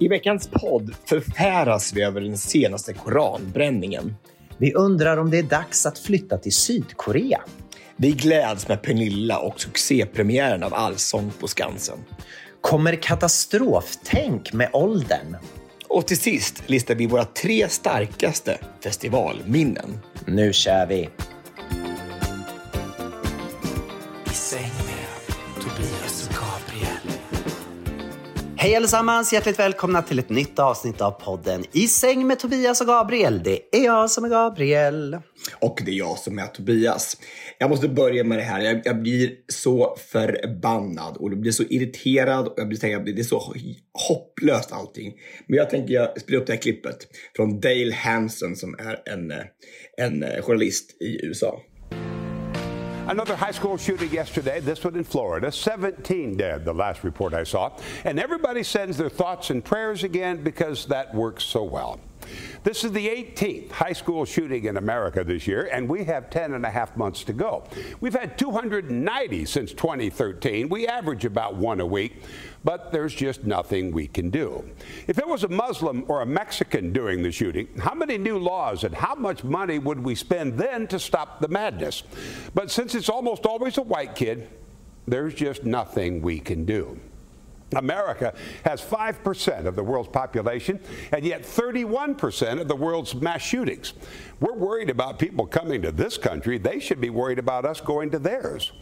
I veckans podd förfäras vi över den senaste koranbränningen. Vi undrar om det är dags att flytta till Sydkorea. Vi gläds med Pernilla och succépremiären av Allsång på Skansen. Kommer katastroftänk med åldern? Och till sist listar vi våra tre starkaste festivalminnen. Nu kör vi! Hej allesammans! Hjärtligt välkomna till ett nytt avsnitt av podden I säng med Tobias och Gabriel. Det är jag som är Gabriel. Och det är jag som är Tobias. Jag måste börja med det här. Jag, jag blir så förbannad och jag blir så irriterad och jag blir, jag blir, det är så hopplöst allting. Men jag tänker jag spela upp det här klippet från Dale Hanson som är en, en eh, journalist i USA. Another high school shooting yesterday, this one in Florida. 17 dead, the last report I saw. And everybody sends their thoughts and prayers again because that works so well. This is the 18th high school shooting in America this year, and we have 10 and a half months to go. We've had 290 since 2013. We average about one a week, but there's just nothing we can do. If it was a Muslim or a Mexican doing the shooting, how many new laws and how much money would we spend then to stop the madness? But since it's almost always a white kid, there's just nothing we can do. America has 5% of the world's population and yet 31% of the world's mass shootings. We're worried about people coming to this country. They should be worried about us going to theirs.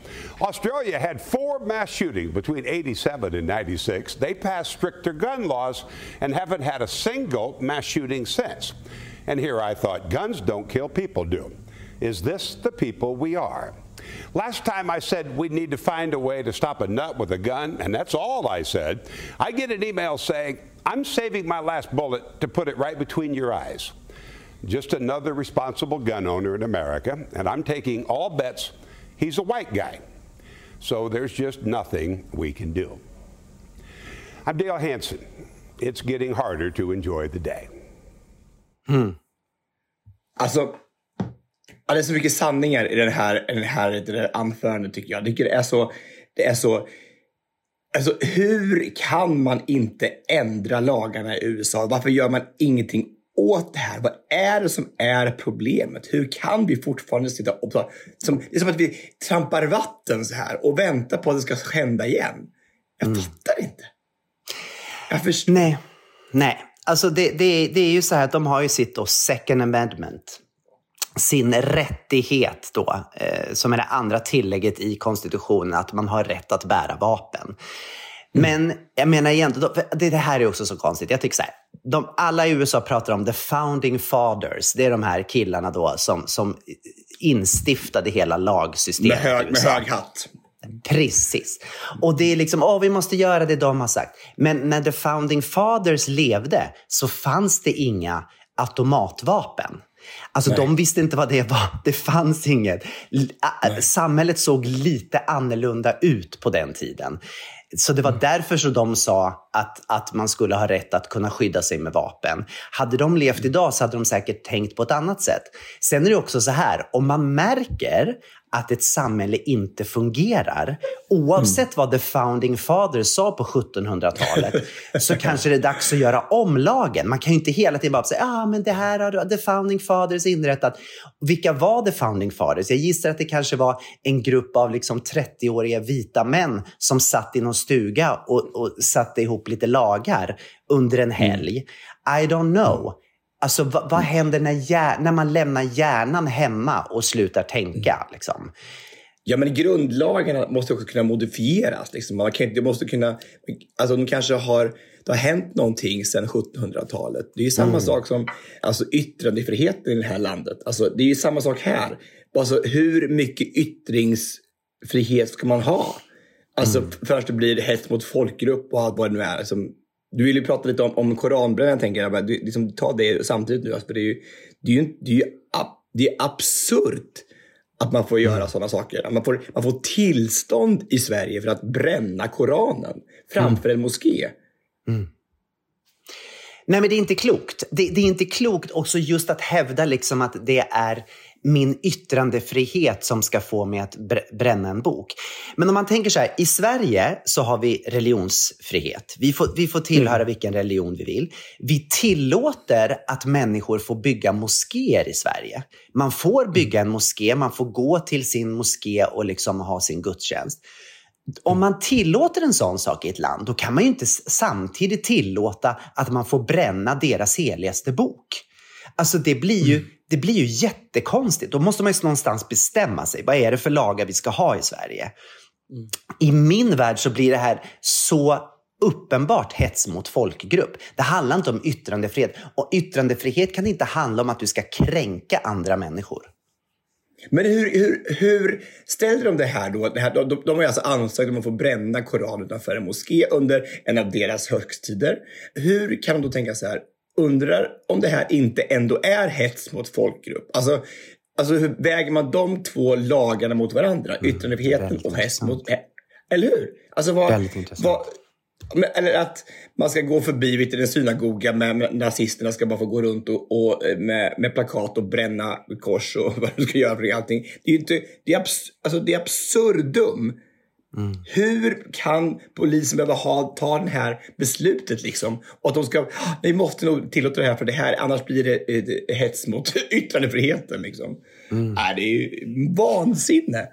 Australia had four mass shootings between 87 and 96. They passed stricter gun laws and haven't had a single mass shooting since. And here I thought guns don't kill, people do. Is this the people we are? Last time I said we need to find a way to stop a nut with a gun, and that's all I said. I get an email saying, I'm saving my last bullet to put it right between your eyes. Just another responsible gun owner in America, and I'm taking all bets he's a white guy. So there's just nothing we can do. I'm Dale Hanson. It's getting harder to enjoy the day. Hmm. Alltså, Ja, det är så mycket sanningar i den här, i den här, i det här anförandet tycker jag. Det är så... Det är så alltså, hur kan man inte ändra lagarna i USA? Varför gör man ingenting åt det här? Vad är det som är problemet? Hur kan vi fortfarande sitta och... Som, det är som att vi trampar vatten så här och väntar på att det ska hända igen. Jag mm. fattar inte. Jag förstår. Nej. Nej. Alltså det, det, det är ju så här att de har ju sitt då second amendment sin rättighet då, eh, som är det andra tillägget i konstitutionen, att man har rätt att bära vapen. Mm. Men jag menar egentligen, det, det här är också så konstigt. Jag tycker så här, de, alla i USA pratar om the founding fathers. Det är de här killarna då som, som instiftade hela lagsystemet med hög, med hög hatt. Precis. Och det är liksom, åh, vi måste göra det de har sagt. Men när the founding fathers levde så fanns det inga automatvapen. Alltså Nej. de visste inte vad det var. Det fanns inget. Nej. Samhället såg lite annorlunda ut på den tiden. Så det var mm. därför som de sa att, att man skulle ha rätt att kunna skydda sig med vapen. Hade de levt idag så hade de säkert tänkt på ett annat sätt. Sen är det också så här, om man märker att ett samhälle inte fungerar. Oavsett mm. vad the founding fathers sa på 1700-talet så kanske det är dags att göra om lagen. Man kan ju inte hela tiden bara säga ah, men det här har the founding fathers inrättat. Vilka var the founding fathers? Jag gissar att det kanske var en grupp av liksom 30-åriga vita män som satt i någon stuga och, och satte ihop lite lagar under en helg. I don't know. Alltså vad, vad händer när, när man lämnar hjärnan hemma och slutar tänka? Liksom? Ja, men grundlagarna måste också kunna modifieras. Liksom. Man kan, det måste kunna, alltså de kanske har, det har hänt någonting sedan 1700-talet. Det är samma mm. sak som alltså, yttrandefriheten i det här landet. Alltså, det är samma sak här. Alltså, hur mycket yttringsfrihet ska man ha? Alltså, mm. För att det blir hets mot folkgrupp och allt vad det nu är. Alltså, du vill ju prata lite om, om koranbränningen, tänker jag. Du, liksom, ta det samtidigt nu. Alltså, det är ju, det är ju, det är ju det är absurt att man får göra mm. sådana saker. Man får, man får tillstånd i Sverige för att bränna Koranen framför mm. en moské. Mm. Nej, men det är inte klokt. Det, det, är inte klokt också just att hävda liksom att det är min yttrandefrihet som ska få mig att bränna en bok. Men om man tänker så här, i Sverige så har vi religionsfrihet. Vi får, vi får tillhöra mm. vilken religion vi vill. Vi tillåter att människor får bygga moskéer i Sverige. Man får bygga en moské, man får gå till sin moské och liksom ha sin gudstjänst. Om man tillåter en sån sak i ett land, då kan man ju inte samtidigt tillåta att man får bränna deras heligaste bok. Alltså det blir ju, mm. det blir ju jättekonstigt. Då måste man ju någonstans bestämma sig. Vad är det för lagar vi ska ha i Sverige? Mm. I min värld så blir det här så uppenbart hets mot folkgrupp. Det handlar inte om yttrandefrihet. Och yttrandefrihet kan inte handla om att du ska kränka andra människor. Men hur, hur, hur ställer de det här då? Det här, de, de har alltså ansökt om att få bränna Koranen utanför en moské under en av deras högtider. Hur kan de då tänka så här? Undrar om det här inte ändå är hets mot folkgrupp. Alltså, alltså hur väger man de två lagarna mot varandra? Mm, Yttrandefriheten och hets mot... Eller hur? Alltså vad, väldigt intressant. Vad, eller att man ska gå förbi vid en synagoga med, nazisterna ska bara få gå runt och, och med, med, plakat och bränna kors och vad de ska göra för allting. Det är ju inte, det är, abs, alltså det är absurdum Mm. Hur kan polisen behöva ha, ta det här beslutet liksom? Och att de ska, vi måste nog tillåta det här för det här, annars blir det eh, hets mot yttrandefriheten liksom. Mm. Äh, det är ju vansinne.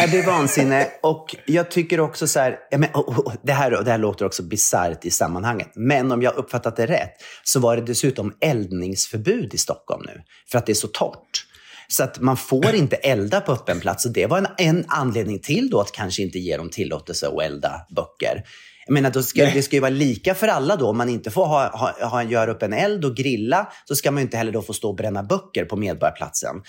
Ja, det är vansinne. Och jag tycker också så här, men, oh, oh, det, här det här låter också bisarrt i sammanhanget. Men om jag uppfattat det rätt så var det dessutom eldningsförbud i Stockholm nu. För att det är så torrt. Så att man får inte elda på öppen plats. Och det var en, en anledning till då att kanske inte ge dem tillåtelse att elda böcker. Jag menar, då ska, det ska ju vara lika för alla då. Om man inte får ha, ha, ha, göra upp en eld och grilla så ska man inte heller då få stå och bränna böcker på Medborgarplatsen.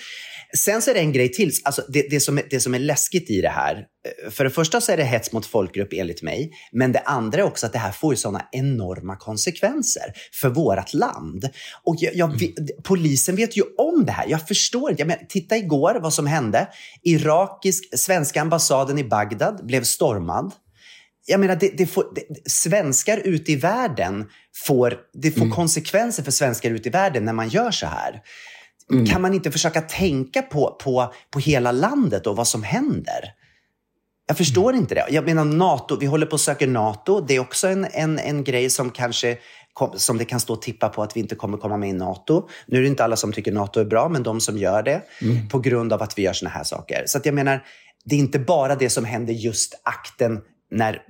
Sen så är det en grej till. Alltså det, det, som det som är läskigt i det här. Eh, för det första så är det hets mot folkgrupp enligt mig. Men det andra är också att det här får ju sådana enorma konsekvenser för vårt land. Och jag, jag, mm. polisen vet ju om det här. Jag förstår inte. Jag menar, titta igår vad som hände. Irakisk, svenska ambassaden i Bagdad blev stormad jag menar, det, det får, det, svenskar ute i världen får, det får mm. konsekvenser för svenskar ute i världen när man gör så här. Mm. Kan man inte försöka tänka på, på, på hela landet och vad som händer? Jag förstår mm. inte det. Jag menar, NATO, vi håller på att söka NATO. Det är också en, en, en grej som kanske som det kan stå och tippa på att vi inte kommer komma med i NATO. Nu är det inte alla som tycker NATO är bra, men de som gör det mm. på grund av att vi gör såna här saker. Så att jag menar, det är inte bara det som händer just akten när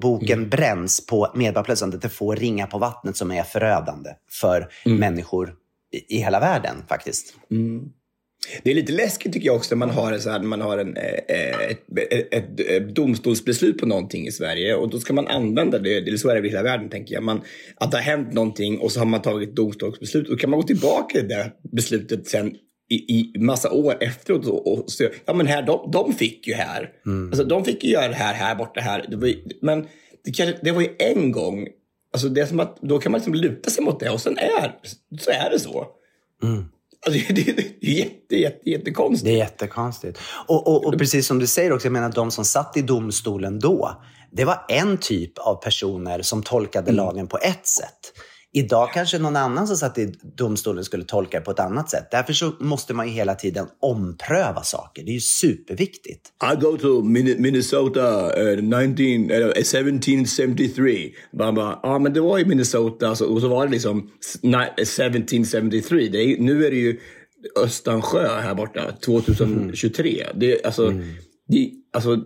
boken mm. bränns på Medborgarplatsen, att det får ringa på vattnet som är förödande för mm. människor i, i, hela världen faktiskt. Mm. Det är lite läskigt tycker jag också när man har, så här, man har en, eh, ett, ett, ett, ett, domstolsbeslut på någonting i Sverige och då ska man använda det, eller så är det i hela världen tänker jag. Man, att det har hänt någonting och så har man tagit domstolsbeslut och då kan man gå tillbaka till det beslutet sen i, i massa år efteråt och, och så, ja men här, de, de fick ju här. Mm. Alltså, de fick ju göra det här, här borta, här. Det var ju, men det, det var ju en gång. Alltså det är som att då kan man liksom luta sig mot det och sen är, så är det så. Mm. Alltså, det, är jätte, jätte, jättekonstigt. Det är jättekonstigt. Och, och, och precis som du säger också, jag menar de som satt i domstolen då, det var en typ av personer som tolkade mm. lagen på ett sätt. Idag kanske någon annan som satt i domstolen skulle tolka det på ett annat sätt. Därför så måste man ju hela tiden ompröva saker. Det är ju superviktigt. I go to Min- Minnesota uh, 19, uh, 1773. Man bara, ja men det var i Minnesota alltså, och så var det liksom s- ni- 1773. Det är, nu är det ju Östansjö här borta 2023. Det, är, alltså, det, alltså,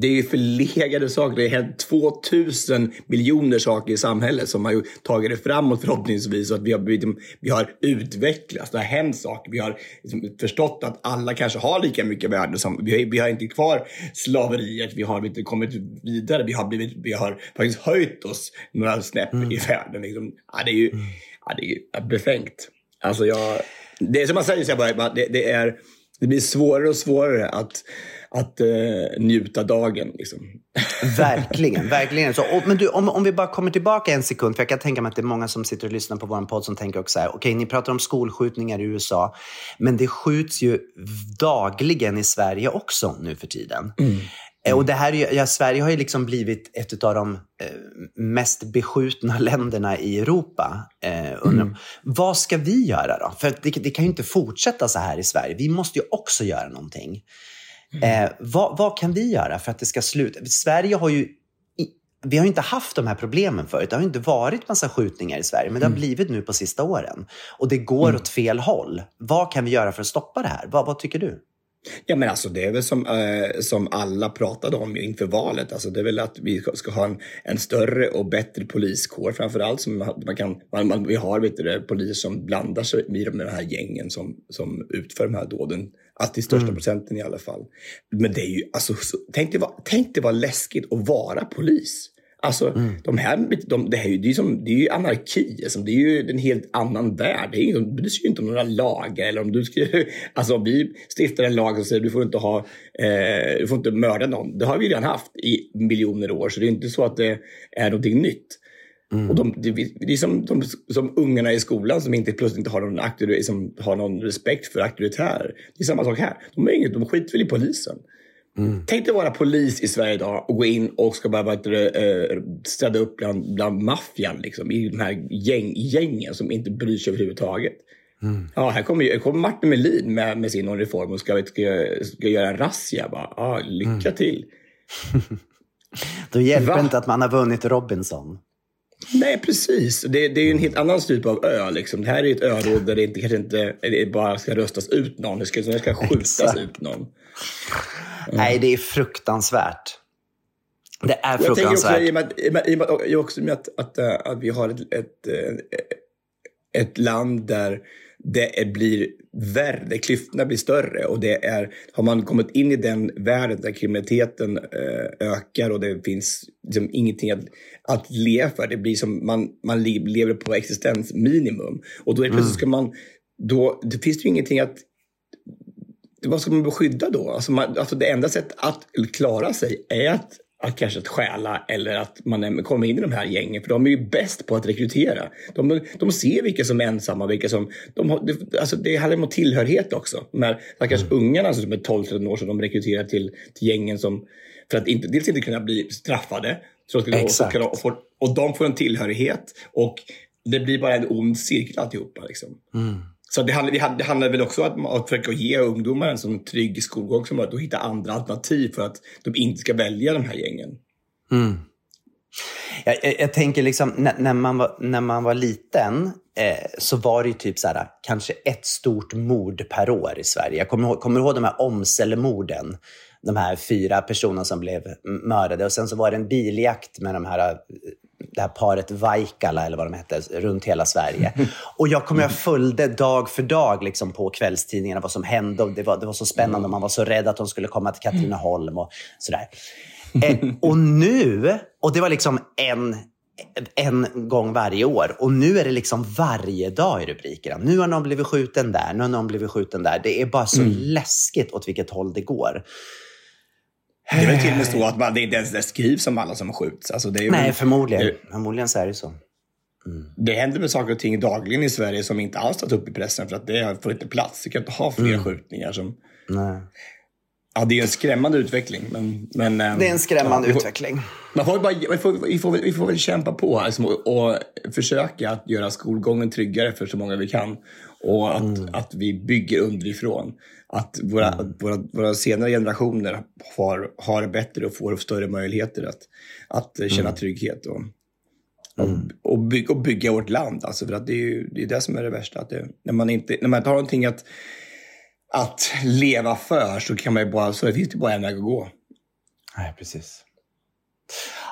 det är ju förlegade saker. Det har hänt 2000 miljoner saker i samhället som har ju tagit det framåt förhoppningsvis. Och att vi, har, blivit- vi har utvecklats. Det har hänt saker. Vi har liksom förstått att alla kanske har lika mycket värde. Som, vi, har, vi har inte kvar slaveriet. Vi har inte kommit vidare. Vi har, blivit, vi har faktiskt höjt oss några snäpp i världen. Liksom. Ja, det är ju ja, det är ju befängt. Alltså jag, det är som man säger, så jag bara, det, det, är, det blir svårare och svårare att, att eh, njuta dagen. Liksom. Verkligen, verkligen. Så, och, men du, om, om vi bara kommer tillbaka en sekund, för jag kan tänka mig att det är många som sitter och lyssnar på vår podd som tänker också så här, okej, ni pratar om skolskjutningar i USA, men det skjuts ju dagligen i Sverige också nu för tiden. Eh, Och det här ja, Sverige har ju liksom blivit ett av de eh, mest beskjutna länderna i Europa. Eh, undrar, Vad ska vi göra då? För det, det kan ju inte fortsätta så här i Sverige. Vi måste ju också göra någonting. Eh, vad, vad kan vi göra för att det ska sluta? Sverige har ju vi har ju inte haft de här problemen förut. Det har inte varit massa skjutningar i Sverige, men det har blivit nu på sista åren. Och det går åt fel håll. Vad kan vi göra för att stoppa det här? Vad, vad tycker du? Ja, men alltså det är väl som, eh, som alla pratade om inför valet. Alltså det är väl att vi ska, ha en, en större och bättre poliskår framför allt. Som man, man kan, man, man, vi har vet du, poliser som blandar sig i de här gängen som, som utför de här dåden. Att till största procenten i alla fall. Men det är ju, alltså, så, tänk, dig vad, tänk dig vad läskigt att vara polis. Alltså, de här, de, det, här, det, är ju som, det är ju anarki. Alltså, det är ju en helt annan värld. Det är ju, de bryr sig ju inte om några lagar. Eller om, du ska, alltså, om vi stiftar en lag som säger du får inte ha, eh, du får inte mörda någon. Det har vi redan haft i miljoner år. Så det är inte så att det är någonting nytt. Och de, det, är som, de, som ungarna i skolan som inte plötsligt inte har någon, som har någon respekt för auktoritär. Det är samma sak här. De, är inget, de skiter väl i polisen. Tänk dig vara polis i Sverige idag och gå in och ska det, eh, städa upp bland, bland maffian. Liksom, I de här gäng, gängen som inte bryr sig överhuvudtaget. Ja, här kommer, kommer Martin Melin med, med sin reform och ska, ska, ska göra en razzia. Bara, ja, lycka till. Då hjälper Va? inte att man har vunnit Robinson. Nej, precis. Det, det är ju en helt annan typ av ö. Liksom. Det här är ett öråd där det inte, kanske inte det bara ska röstas ut någon. Det ska, det ska skjutas Exakt. ut någon. Nej, det är fruktansvärt. Det är Jag tänker också fruktansvärt. i och med, att- i och med, i och med, att- i och också med att, att, att vi har ett, ett, äh, ett land där det blir värre, klyftorna blir större och det är, har man kommit in i den världen där kriminaliteten äh, ökar och det finns liksom ingenting att, att leva för. Det blir som man, man le- lever på existensminimum. Och då är det plötsligt ska man, då, det finns ju ingenting att vad ska man beskydda då? Alltså, man, alltså det enda sättet att klara sig är att, att kanske att stjäla eller att man kommer in i de här gängen. För de är ju bäst på att rekrytera. De, de ser vilka som är ensamma, vilka som... De har, det, alltså det handlar om tillhörighet också. De här stackars ungarna som är 12-13 år som de rekryterar till, till gängen som... För att inte, dels inte kunna bli straffade. Så att, Exakt. och, får, och de får en tillhörighet. Och det blir bara en ond cirkel alltihopa. Liksom. Så det handlar, det handlar- det handlar väl också om att, att försöka ge ungdomar en sån trygg skolgång som möjligt och hitta andra alternativ för att de inte ska välja de här gängen. Mm. Jag, jag, jag tänker liksom, när, när, man var, när man var liten eh, så var det ju typ så här, kanske ett stort mord per år i Sverige. Jag kommer kommer ihåg de här Åmselemorden. De här fyra personerna som blev mördade. Och sen så var det en biljakt med de här, eh, det här paret Vaikala, eller vad de hette, runt hela Sverige. Och jag kommer jag följde dag för dag liksom, på kvällstidningarna vad som hände. Och det, var, det var så spännande och man var så rädd att de skulle komma till Katrineholm och sådär. Eh, och nu, och det var liksom en, en gång varje år. Och nu är det liksom varje dag i rubrikerna. Nu har någon blivit skjuten där, nu har någon blivit skjuten där. Det är bara så läskigt åt vilket håll det går. Det är väl till och med så att man, det inte ens det skrivs om alla som skjuts. Alltså det, är Nej, väl, förmodligen. det, Förmodligen så är det så. det händer väl saker och ting dagligen i Sverige som inte alls tagits upp i pressen för att det får inte plats. Det kan inte ha fler skjutningar. Som, Nej. Ja, det är en skrämmande utveckling. Men, men, ehm, Det är en skrämmande ja, vi får- utveckling. Man får, bara, vi, får, vi, får, vi får väl kämpa på liksom, och, och försöka att göra skolgången tryggare för så många vi kan. Och att, Mm. att vi bygger underifrån. Att våra, att våra, våra senare generationer har, har det bättre och får större möjligheter att, att eh, känna Mm. trygghet. Och, och, och, bygga, och bygga vårt land. Alltså, för att det är ju det, är det som är det värsta. Att det, när, man inte, när man inte har någonting att, att leva för så, kan man ju bara, så finns det bara en väg att gå. Nej, precis.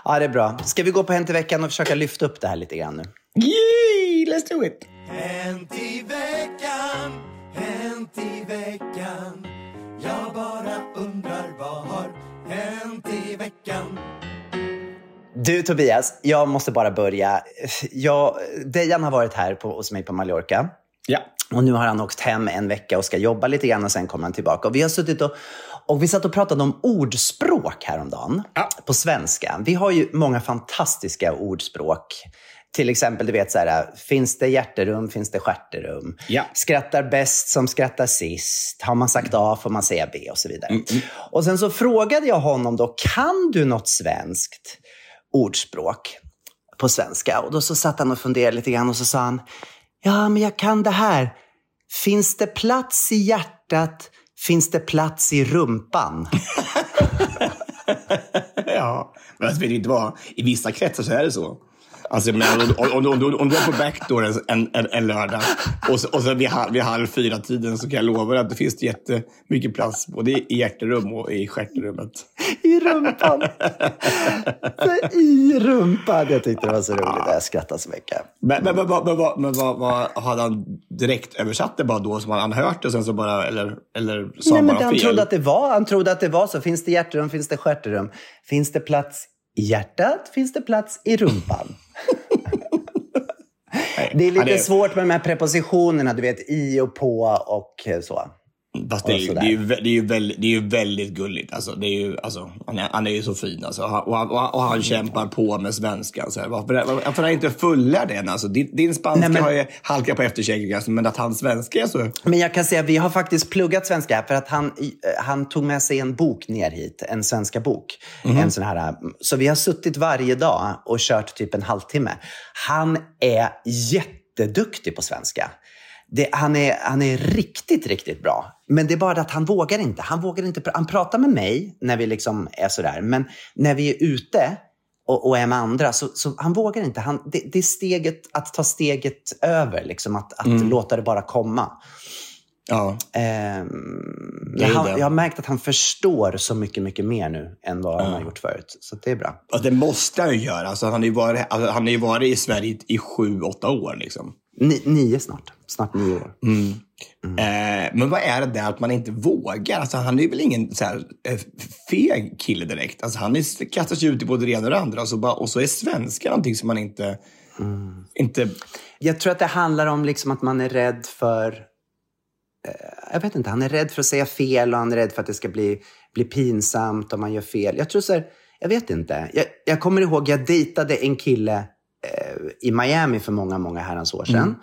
Ja, det är bra. Ska vi gå på Hänt i veckan och försöka lyfta upp det här lite grann nu? Yay, let's do it! Hänt i veckan, hänt i veckan. Jag bara undrar vad har hänt i veckan? Du Tobias, jag måste bara börja. Jag, Dejan har varit här på, hos mig på Mallorca. Ja. Och nu har han åkt hem en vecka och ska jobba lite grann och sen kommer han tillbaka. Och vi har suttit och, och vi satt och pratade om ordspråk häromdagen Ja. på svenska. Vi har ju många fantastiska ordspråk. Till exempel, du vet så här, finns det hjärterum, finns det stjärterum. Ja. Skrattar bäst som skrattar sist. Har man sagt A får man säga B och så vidare. Och sen så frågade jag honom då, kan du något svenskt ordspråk på svenska? Och då så satt han och funderade lite grann och så sa han, ja men jag kan det här. Finns det plats i hjärtat, finns det plats i rumpan. Ja, men alltså, du inte vad? I vissa kretsar så är det så. Alltså, men, om, om, om, om, du är på backdoor en, en, en lördag och så, och så vid, halv, vid halv fyra-tiden så kan jag lova dig att det finns jättemycket plats både i hjärterum och i stjärterummet. I rumpan. I rumpan. Jag tyckte det var så roligt. Jag skrattade så mycket. Men, men, men, men, men, vad- men vad, vad hade han direkt översatt det bara då som han hört det och sen så bara, eller, eller sa Nej, han men bara han fel? trodde att det var. Han trodde att det var så. Finns det hjärterum, finns det stjärterum. Finns det plats i hjärtat, finns det plats i rumpan. Det är lite är- svårt med de här prepositionerna, du vet i och på och så. Fast det är, ju, det, är ju, det, är ju väldigt, det är ju väldigt gulligt. Alltså, det är ju, alltså, han, är, han är ju så fin. Alltså. Och, han, och, han, och han- han kämpar på med svenskan. Så här. Varför, varför är han inte fullärd än? Alltså, din, din spanska Nej, men- har ju halkat på efterkälken, alltså, men att hans svenska är så... Men jag kan säga vi har faktiskt pluggat svenska här för att han, eh, han tog med sig en bok ner hit, en svenska bok. En sån här, eh, så vi har suttit varje dag och kört typ en halvtimme. Han är jätteduktig på svenska. Det, han, är, han är riktigt, riktigt bra. Men det är bara att han vågar inte. Han vågar inte. Han pratar med mig när vi liksom är sådär. Men när vi är ute och, och är med andra, så, så han vågar inte. Han, det, det är steget, att ta steget över, liksom, att, att låta det bara komma. Ja. Är han, det. jag har märkt att han förstår så mycket, mycket mer nu än vad han har gjort förut. Så det är bra. Och det måste han ju göra. Alltså, han, har ju varit, alltså, han har varit i Sverige i sju, åtta år. Liksom. Ni, nio snart. Snart nio år. Eh, men vad är det där att man inte vågar? Alltså, han är väl ingen så här, eh, feg kille direkt. Alltså, han är, kastar sig ut i både det ena och det andra. Och så, bara, och så är svenska någonting som man inte... inte Jag tror att det handlar om liksom att man är rädd för... eh, Jag vet inte, han är rädd för att säga fel och han är rädd för att det ska bli, bli pinsamt om man gör fel. Jag tror så här, jag vet inte. Jag, jag kommer ihåg, jag dejtade en kille i Miami för många, många herrans år sedan.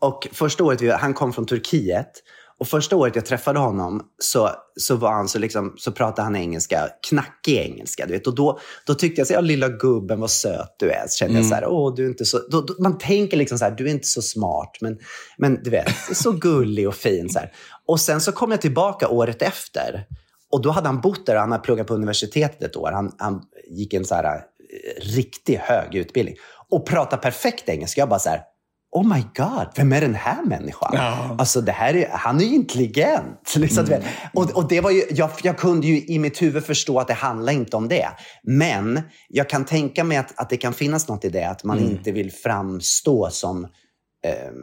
Och första året, vi, han kom från Turkiet. Och första året jag träffade honom så, så, var han så, liksom, så pratade han engelska, knackig engelska. Du vet. Och då, då tyckte jag, så, ja, lilla gubben vad söt du är. Så kände jag så här, åh, du är inte så... Då, då, man tänker liksom så här, du är inte så smart, men, men du vet, så gullig och fin. Så här. Och sen så kom jag tillbaka året efter. Och då hade han bott där och han hade pluggat på universitetet ett år. Han, han gick en så här, eh, riktigt hög utbildning. Och pratade perfekt engelska. Jag bara så här, oh my god, vem är den här människan? Ja. Alltså det här är, han är ju intelligent. Liksom, vet. och, och det var ju, jag, jag kunde ju i mitt huvud förstå att det handlar inte om det. Men jag kan tänka mig att, att det kan finnas något i det, att man inte vill framstå som ehm,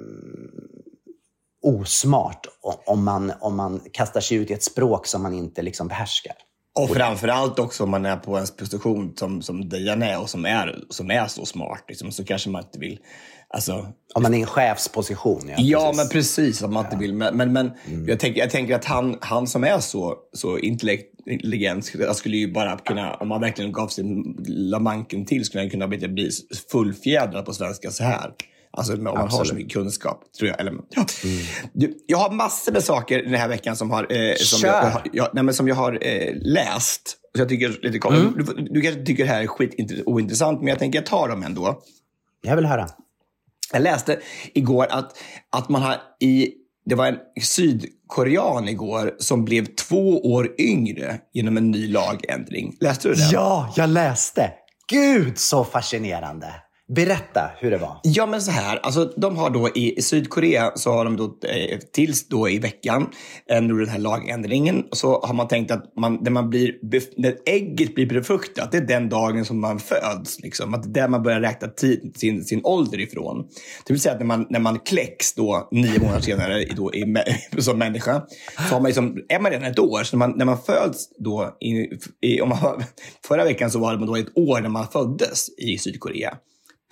osmart om man, om man kastar sig ut i ett språk som man inte liksom behärskar. Och framförallt också om man är på en position som, som Dejan är och som är, som är så smart. Liksom, så kanske man inte vill... Alltså, Om man är i en chefsposition. Ja, ja, precis. men precis. Om man inte vill. Men, men, men jag, tänker, jag tänker att han, han som är så, så intelligent skulle ju bara kunna, om man verkligen gav sin la manken till, skulle han kunna bli, bli fullfjädrad på svenska så här. Alltså om man har så Absolut. mycket kunskap, tror jag. Eller, ja. du, jag har massor med saker den här veckan som, har, eh, som, Kör. jag, jag, nej, men som jag har eh, läst. Så jag tycker lite kom, Mm. du, du kanske tycker det här är skitointressant, men jag tänker jag tar dem ändå. Jag vill höra. Jag läste igår att, att man har i... Det var en sydkorean igår som blev två år yngre genom en ny lagändring. Läste du den? Ja, jag läste. Gud så fascinerande. Berätta hur det var. Ja, men så här. Alltså, de har då i, i Sydkorea så har de då eh, tills då i veckan eh, nu den här lagändringen så har man tänkt att man, när, man blir, bef- när ägget blir befruktat, det är den dagen som man föds. Liksom. Att det är där man börjar räkna tid, sin, sin ålder ifrån. Det vill säga att när man, när man kläcks då nio månader senare då, i, som människa så har man liksom, är man redan ett år. Så när man, när man föds då, i, i, om man, förra veckan så var det då ett år när man föddes i Sydkorea.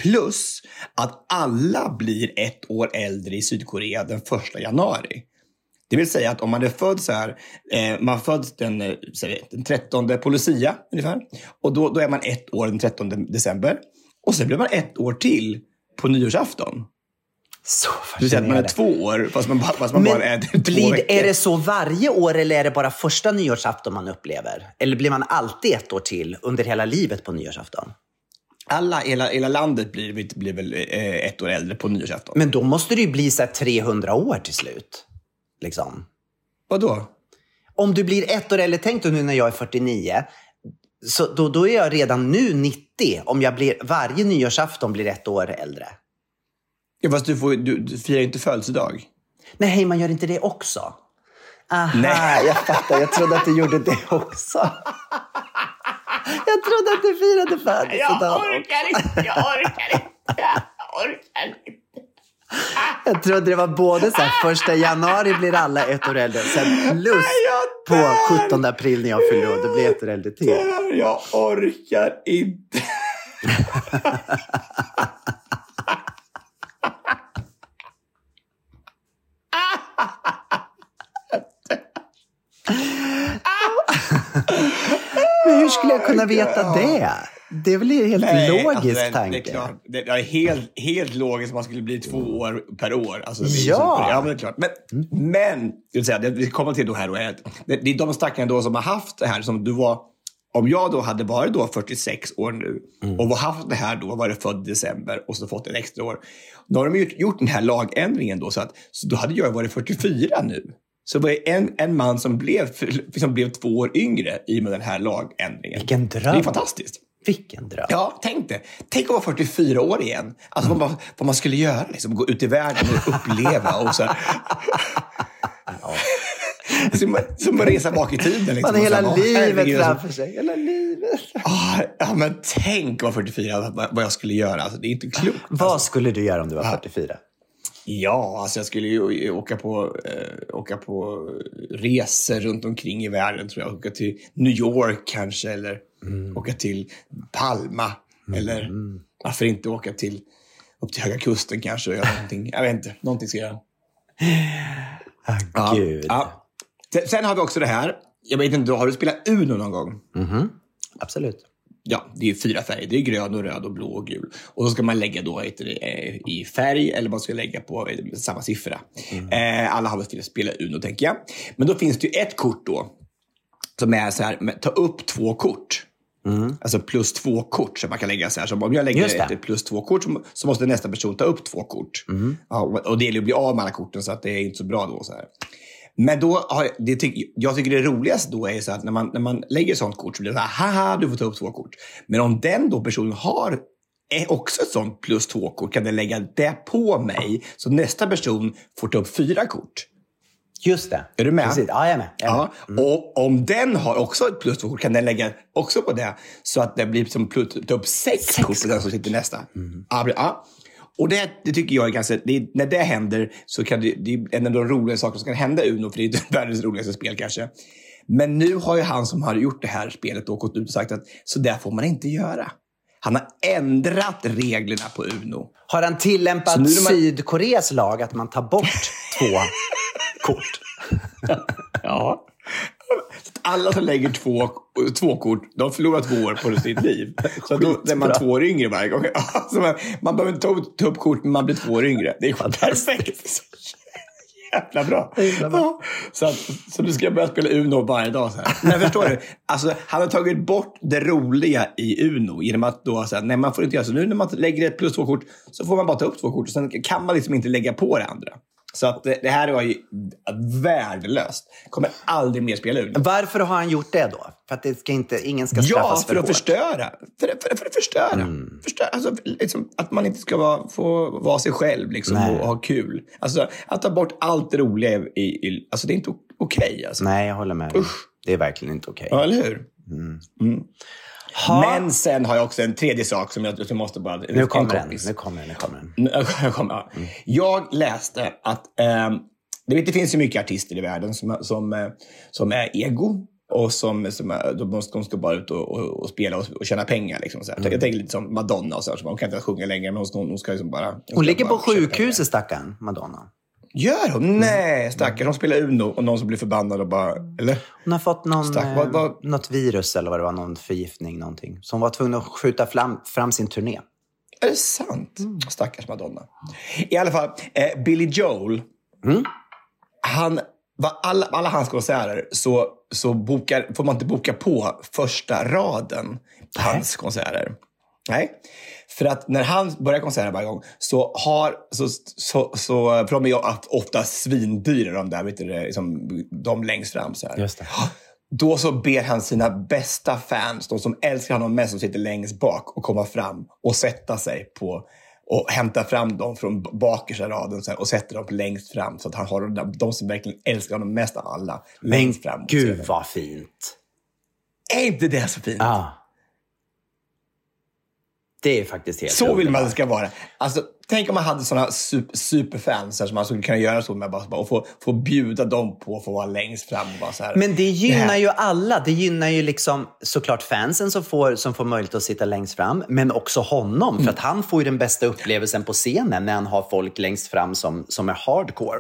Plus att alla blir ett år äldre i Sydkorea den första januari. Det vill säga att om man är född så här, eh, man föds den, eh, säg, den 13 på Lucia ungefär. Och då, då är man ett år den 13 december. Och sen blir man ett år till på nyårsafton. Så Det vill säga att man är fascinerande. två år fast man, bara- fast man bara är två blir, veckor. är det så varje år eller är det bara första nyårsafton man upplever? Eller blir man alltid ett år till under hela livet på nyårsafton? Alla, hela, hela landet blir, blir väl eh, ett år äldre på nyårsafton. Men då måste det ju bli så här 300 år till slut. Liksom. Vadå? Om du blir ett år äldre, tänk nu när jag är 49. Så då, då är jag redan nu 90 om jag blir, varje nyårsafton blir ett år äldre. Ja, fast du, får, du, du firar inte födelsedag. Nej, man gör inte det också. Aha, Nej. jag fattar. Jag trodde att du gjorde det också. Jag trodde att du firade födelsedag. inte, jag orkar inte, jag orkar inte. Jag trodde det var både så här, första januari blir alla ett år äldre, sen plus på 17 april när jag fyller år, då blir jag ett år äldre till. Jag orkar inte. skulle jag kunna veta det? Det är väl en helt logisk alltså, det, tanke? Det är, klart, det är helt, helt logiskt att man skulle bli två år per år. Alltså, det Ja. Ja, men det är klart. Men, men jag vill säga, det vi kommer till då här då är att det, det är de stackarna då som har haft det här som du var om jag då hade varit då 46 år nu och var haft det här då, varit född i december och så fått ett extra år. Då har de gjort, gjort den här lagändringen då, så, att, så då hade jag varit 44 nu. Så det var en, en man som blev, som blev två år yngre i och med den här lagändringen. Vilken Det är dröm. fantastiskt. Vilken dröm. Ja, tänk det. Tänk att vara 44 år igen. Alltså vad, man, vad man skulle göra. Liksom. Gå ut i världen och uppleva. Och så här. Som, som att resa bak i tiden. Liksom. Man så hela åh, livet herregud, alltså. framför sig. Hela livet. Ah, ja, men tänk vara 44, vad, vad jag skulle göra. Alltså, det är inte klokt. Vad skulle du göra om du var 44? Ja, alltså jag skulle ju åka på, eh, åka på resor runt omkring i världen. tror jag. Åka till New York kanske, eller åka till Palma. Eller varför inte åka till, upp till Höga Kusten kanske och göra någonting. Jag vet inte, någonting ska jag göra. Ah, Gud. Ja. Sen- har vi också det här. Jag vet inte, har du spelat Uno någon gång? Absolut. Ja, det är fyra färger. Det är grön, och röd, och blå och gul. Och så ska man lägga då eh, i färg eller man ska lägga på samma siffra. Eh, alla har väl spelat spela Uno, tänker jag. Men då finns det ju ett kort då som är så här, ta upp två kort. Alltså plus två kort som man kan lägga så här. Som om jag lägger ett plus två kort så, så måste nästa person ta upp två kort. Ja, och- och det gäller att bli av med alla korten så att det är inte så bra då. Så här. Men då har, det tyck, jag tycker det roligaste då är så att när man, när man lägger ett sånt kort så blir det så här, haha, du får ta upp två kort. Men om den då personen har är också ett sånt plus två-kort kan den lägga det på mig. Så nästa person får ta upp fyra kort. Just det. Är du med? Precis. Ja, jag är med. Jag är med. Ja, och om den har också ett plus två-kort kan den lägga också på det. Så att det blir som plus, ta upp sex, kort på den som sitter nästa. Bra. ja. Och det, det tycker jag är ganska... Det, när det händer så kan det, det är en av de roliga saker som kan hända Uno, för det är världens roligaste spel kanske. Men nu har ju han som har gjort det här spelet då gått ut och sagt att så där får man inte göra. Han har ändrat reglerna på Uno. Har han tillämpat man- Sydkoreas lag att man tar bort två kort? Ja. Alla som lägger två, två kort, de förlorar två år på sitt liv. Så då är man två år yngre varje gång. Alltså man, man behöver inte ta, upp- ta upp kort, men man blir två år yngre. Det är perfekt. Så jävla bra. Ja, så, att, så du ska börja spela Uno varje dag. Så här. Men förstår du? Alltså, han har tagit bort det roliga i Uno genom att då säga nej man får inte göra så. Nu när man lägger ett plus två kort så får man bara ta upp två kort. Och sen kan man liksom inte lägga på det andra. Så att det, här var ju värdelöst. Kommer aldrig mer spela Uno. Varför har han gjort det då? För att det ska inte, ingen ska straffas Ja, för, för att hårt. förstöra. För, för, för att förstöra. Mm. förstöra. Alltså, liksom, att man inte ska vara, få vara sig själv liksom, Nej. och ha kul. Alltså, att ta bort allt det roliga i... i alltså, det är inte okej. alltså. Nej, jag håller med dig. Det är verkligen inte okej. Ja, eller hur? Mm. Ha- Men sen har jag också en tredje sak som jag, jag måste bara... Nu kommer den. Nu kommer den. Nu kommer den. Nu- Jag, läste att ehm, det, finns ju mycket artister i världen som, som, eh, som är ego och som, som är, de, måste- de ska bara ut och, och, och spela och, och tjäna pengar. Liksom, så här. Jag tänker lite som Madonna, och så här, så hon kan inte sjunga längre, men hon, hon ska liksom bara... Hon, ska Hon ligger på bara pengar. sjukhuset, stackarn, Madonna. Gör hon? Nej, stackars. Hon spelar Uno och någon som blir förbannad och bara... Eller? Hon har fått någon, Stack- eh, vad- vad- något virus eller vad det var, någon förgiftning, någonting. Så hon var tvungen att skjuta fram, fram sin turné. Är det sant? Stackars Madonna. I alla fall, eh, Billy Joel. Han, var alla, alla hans konserter så, så bokar, får man inte boka på första raden på hans konserter. Nej. För att när han börjar konserten varje gång så har, så, så, så, för de är ju ofta svindyra de där, vet du, liksom, de längst fram så här. Just det. Då så ber han sina bästa fans, de som älskar honom mest, som sitter längst bak, att komma fram och sätta sig på och hämta fram dem från bakersta raden så här, och sätter dem längst fram så att han har de, där, de som verkligen älskar honom mest av alla längst fram. Gud vad fint. Är inte det så fint? Ja. Det är faktiskt helt Så vill man att det ska vara. Alltså, tänk om man hade såna super, superfans som man skulle kunna göra så med bara, och få, få bjuda dem på att få vara längst fram. Och bara så här. Men det gynnar här- ju alla. Det gynnar ju liksom såklart fansen som får, som får möjlighet att sitta längst fram, men också honom. Mm. För att han får ju den bästa upplevelsen på scenen när han har folk längst fram som, som är hardcore.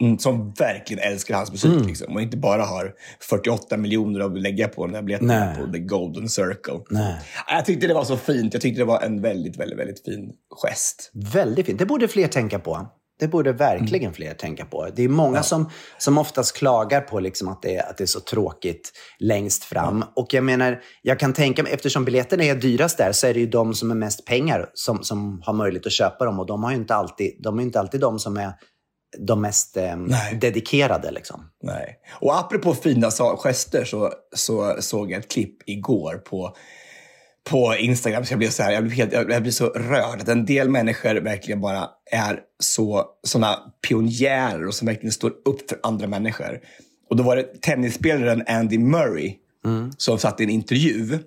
Mm, som verkligen älskar hans musik. Mm. Liksom, och inte bara har 48 miljoner att lägga på den där biljetterna Nej. på The Golden Circle. Nej. Jag tyckte det var så fint. Jag tyckte det var en väldigt, väldigt, väldigt fin gest. Väldigt fint. Det borde fler tänka på. Det borde verkligen Mm. fler tänka på. Det är många som, som oftast klagar på liksom att, det är, att det är så tråkigt längst fram. Och jag menar, jag kan tänka mig, eftersom biljetterna är dyrast där, så är det ju de som är mest pengar som, som har möjlighet att köpa dem. Och de, har inte alltid, de är inte alltid de som är de mest eh, dedikerade. Liksom. Nej. Och apropå fina gester så, så såg jag ett klipp igår på, på Instagram. Så jag, blev så här, jag, blev helt, jag blev så rörd. Att en del människor verkligen bara är så, såna pionjärer och som verkligen står upp för andra människor. Och då var det tennisspelaren Andy Murray som satt i en intervju.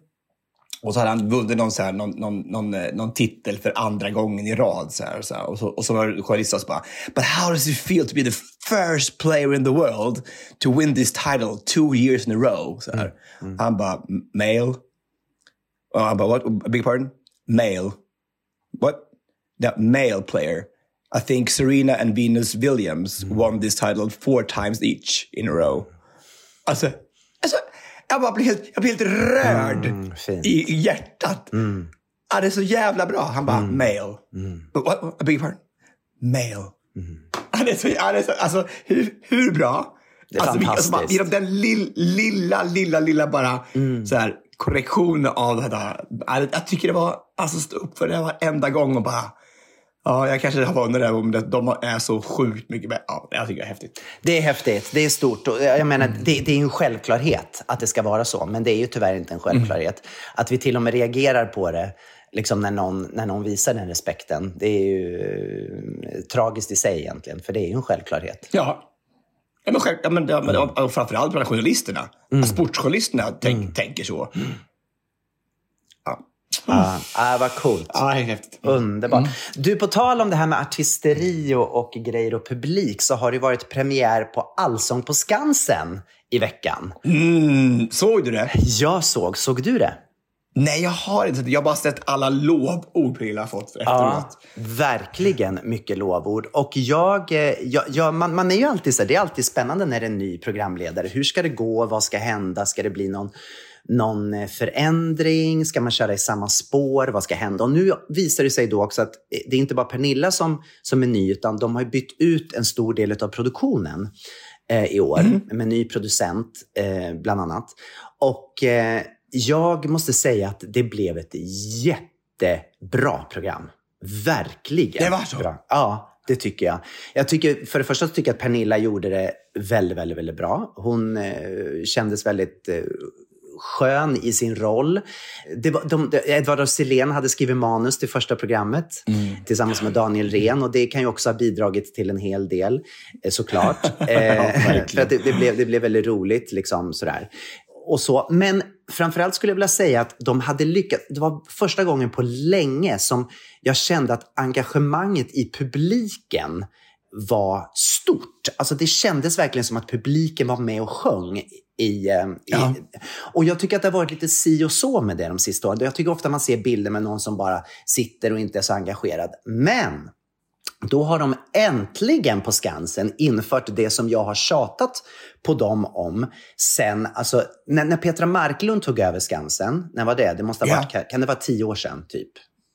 Och så hade han vunnit någon, så här, någon, någon, någon, eh, någon titel för andra gången i rad. Så här, och, så här. Och, så, och så var journalisten bara, But how does it feel to be the first player in the world to win this title two years in a row? Så här. Han bara, male? Och han bara, what? Your pardon? Male. What? That male player. I think Serena and Venus Williams won this title four times each in a row. Alltså, alltså jag bara blir helt, jag blir helt rörd fint. i, i hjärtat. Ja, det är så jävla bra. Han bara, male. But what, what, I beg your? Male. Ja, det är så, det är så, alltså, hur, hur bra? Det är alltså, vi- alltså, fantastiskt. genom den lill, lilla, lilla, lilla bara så här, korrektionen av det här. Ja, Jag tycker det var, alltså stå upp för det varenda gång och bara, ja, jag kanske har vunnit det men de är så sjukt mycket bättre. Ja, jag tycker det är häftigt. Det är häftigt, det är stort. Och jag menar, det, det är en självklarhet att det ska vara så, men det är ju tyvärr inte en självklarhet. Att vi till och med reagerar på det liksom när, någon, när någon visar den respekten, det är ju eh, tragiskt i sig egentligen, för det är ju en självklarhet. Ja. Ja, men, själv, ja, men, ja, men, och framförallt bland journalisterna. Mm. Sportjournalisterna tänk, tänker så. Ja. Ah, ah, vad coolt. Ja, häftigt. Underbart. Du, på tal om det här med artisteri och, och grejer och publik så har det varit premiär på Allsång på Skansen i veckan. Mm, såg du det? Jag såg, såg du det? Nej, jag har inte Jag har bara sett alla lovord Pernilla fått efteråt. Verkligen mycket lovord. Och jag, eh, jag, jag, man, man är ju alltid så här, det är alltid spännande när det är en ny programledare. Hur ska det gå? Vad ska hända? Ska det bli någon, någon eh, förändring? Ska man köra i samma spår? Vad ska hända? Och nu visar det sig då också att det är inte bara Pernilla som, som är ny, utan de har bytt ut en stor del av produktionen eh, i år med ny producent eh, bland annat. Och eh, jag måste säga att det blev ett jättebra program. Verkligen. Det var så? Bra. Ja, det tycker jag. jag tycker, för det första tycker jag att Pernilla gjorde det väldigt, väldigt, väldigt bra. Hon eh, kändes väldigt eh, skön i sin roll. Det var, de, Edvard af Sillén hade skrivit manus till första programmet tillsammans med Daniel Rehn och det kan ju också ha bidragit till en hel del, eh, såklart. eh, för att det, det, blev, det blev väldigt roligt. Liksom, sådär. Och så. Men framförallt skulle jag vilja säga att de hade lyckats. Det var första gången på länge som jag kände att engagemanget i publiken var stort. Alltså det kändes verkligen som att publiken var med och sjöng. I, eh, i, Och jag tycker att det har varit lite si och så med det de sista åren. Jag tycker ofta man ser bilder med någon som bara sitter och inte är så engagerad. Men då har de äntligen på Skansen infört det som jag har tjatat på dem om sen, alltså när, när Petra Marklund tog över Skansen, när var det? Det måste ha Ja. varit, kan- kan det vara tio år sedan typ?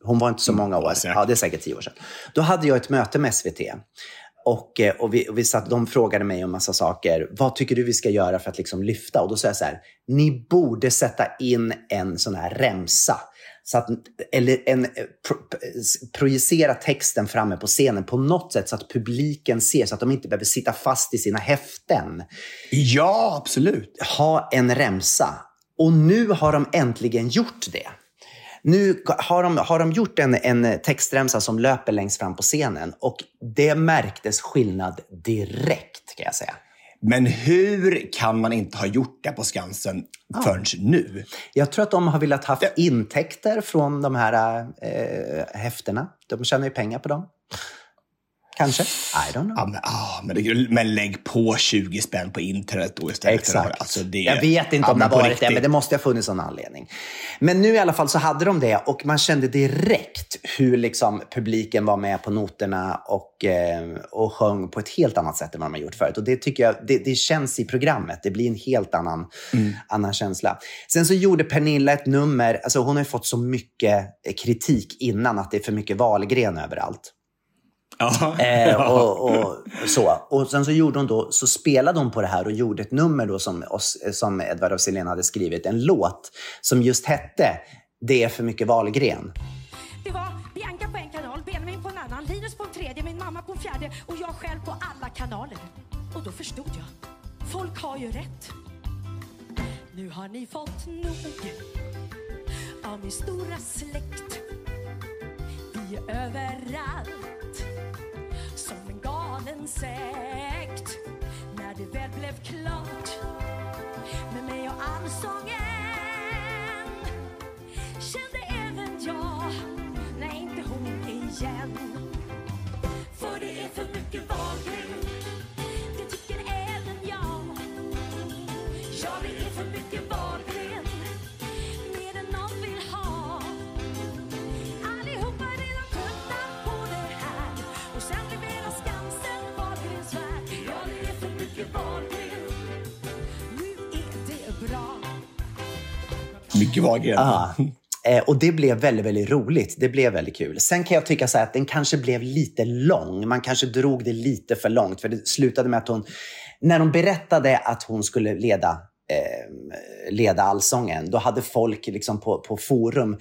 Hon var inte så många år. Ja, det är säkert tio år sedan. Då hade jag ett möte med SVT. Och, eh, och, vi, och vi satt, de frågade mig om massa saker. Vad tycker du vi ska göra för att liksom lyfta? Och då sa jag så här, ni borde sätta in en sån här remsa. Så att, eller en, eh, pro, projicera texten framme på scenen på något sätt så att publiken ser, så att de inte behöver sitta fast i sina häften. Ja, absolut. Ha en remsa. Och nu har de äntligen gjort det. Nu har de, har de gjort en, en textremsa som löper längst fram på scenen och det märktes skillnad direkt kan jag säga. Men hur kan man inte ha gjort det på Skansen förrän nu? Jag tror att de har velat ha intäkter från de här eh, häftena. De tjänar ju pengar på dem. Kanske. I don't know. Ja, men, ah, men, det, men lägg på 20 spänn på internet då istället. Exakt. Alltså, det, jag vet inte ja, om det har varit det, men det måste ha funnits någon anledning. Men nu i alla fall så hade de det och man kände direkt hur liksom publiken var med på noterna och, eh, och sjöng på ett helt annat sätt än vad de har gjort förut. Och det tycker jag, det, det känns i programmet. Det blir en helt annan, annan känsla. Sen så gjorde Pernilla ett nummer, alltså hon har ju fått så mycket eh, kritik innan att det är för mycket Wahlgren överallt. Ja. Eh, och, och, så. och sen så, gjorde hon då, så spelade hon på det här och gjorde ett nummer då som, oss- som Edvard af Sillén hade skrivit. En låt som just hette Det är för mycket Wahlgren. Det var Bianca på en kanal, Benjamin på en annan, Linus på en tredje, min mamma på en fjärde och jag själv på alla kanaler. Och då förstod jag. Folk har ju rätt. Nu har ni fått nog av min stora släkt. Vi är överallt galen sekt. När det väl blev klart med mig och allsången kände även jag, nej inte hon igen. För det är för mycket Wahlgren, mycket Wahlgren, bra. Ah. Eh, och det blev väldigt, väldigt roligt. Det blev väldigt kul. Sen kan jag tycka så här att den kanske blev lite lång. Man kanske drog det lite för långt. För det slutade med att hon, när hon berättade att hon skulle leda, eh, leda allsången, då hade folk liksom på, på forum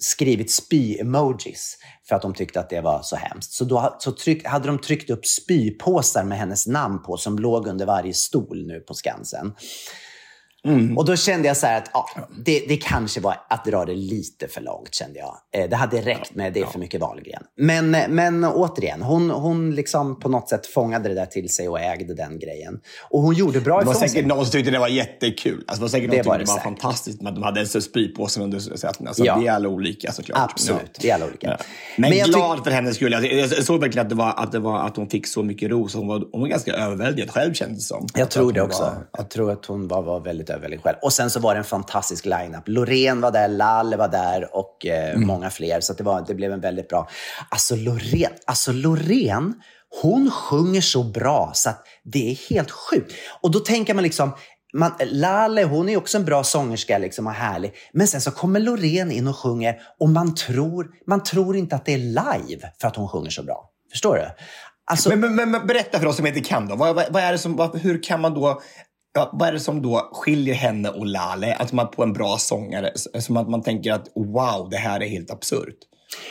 skrivit spy-emojis för att de tyckte att det var så hemskt. Så då så tryck, hade de tryckt upp spypåsar med hennes namn på som låg under varje stol nu på Skansen. Och då kände jag så här att ja, det, det kanske var att dra det lite för långt, kände jag. Eh, Det hade räckt med det är för mycket Wahlgren. Men, men återigen, hon, hon liksom på något sätt fångade det där till sig och ägde den grejen. Och hon gjorde bra Det var ifrån säkert sig. någon som tyckte det var jättekul. Alltså, det var säkert någon som tyckte det var säkert. fantastiskt att de hade en spypåse under säten. Alltså, Ja. Vi är alla olika såklart. Absolut, vi är alla olika. Ja. Men, Men jag glad för hennes skull. Jag, jag såg verkligen att, det var, att, det var, att hon fick så mycket ros. Hon var, hon var ganska överväldigad själv kändes det som. Jag tror det också. var- Jag tror att hon var, var väldigt överväldigad själv. Och sen så var det en fantastisk line-up. Loreen var där, Lalle var där och eh, många fler. Så det, var, det blev en väldigt bra... Alltså Loreen, alltså Loreen, hon sjunger så bra så att det är helt sjukt. Och då tänker man liksom, man, Lalle, hon är också en bra sångerska liksom, och härlig. Men sen så kommer Loreen in och sjunger och man tror, man tror inte att det är live för att hon sjunger så bra. Förstår du? Alltså, Men, men, men, berätta för oss som inte kan då. Vad, vad, vad är det som, hur kan man då... Ja, vad är det som då skiljer henne och Lale? Att man på en bra sångare, som att man tänker att wow, det här är helt absurt.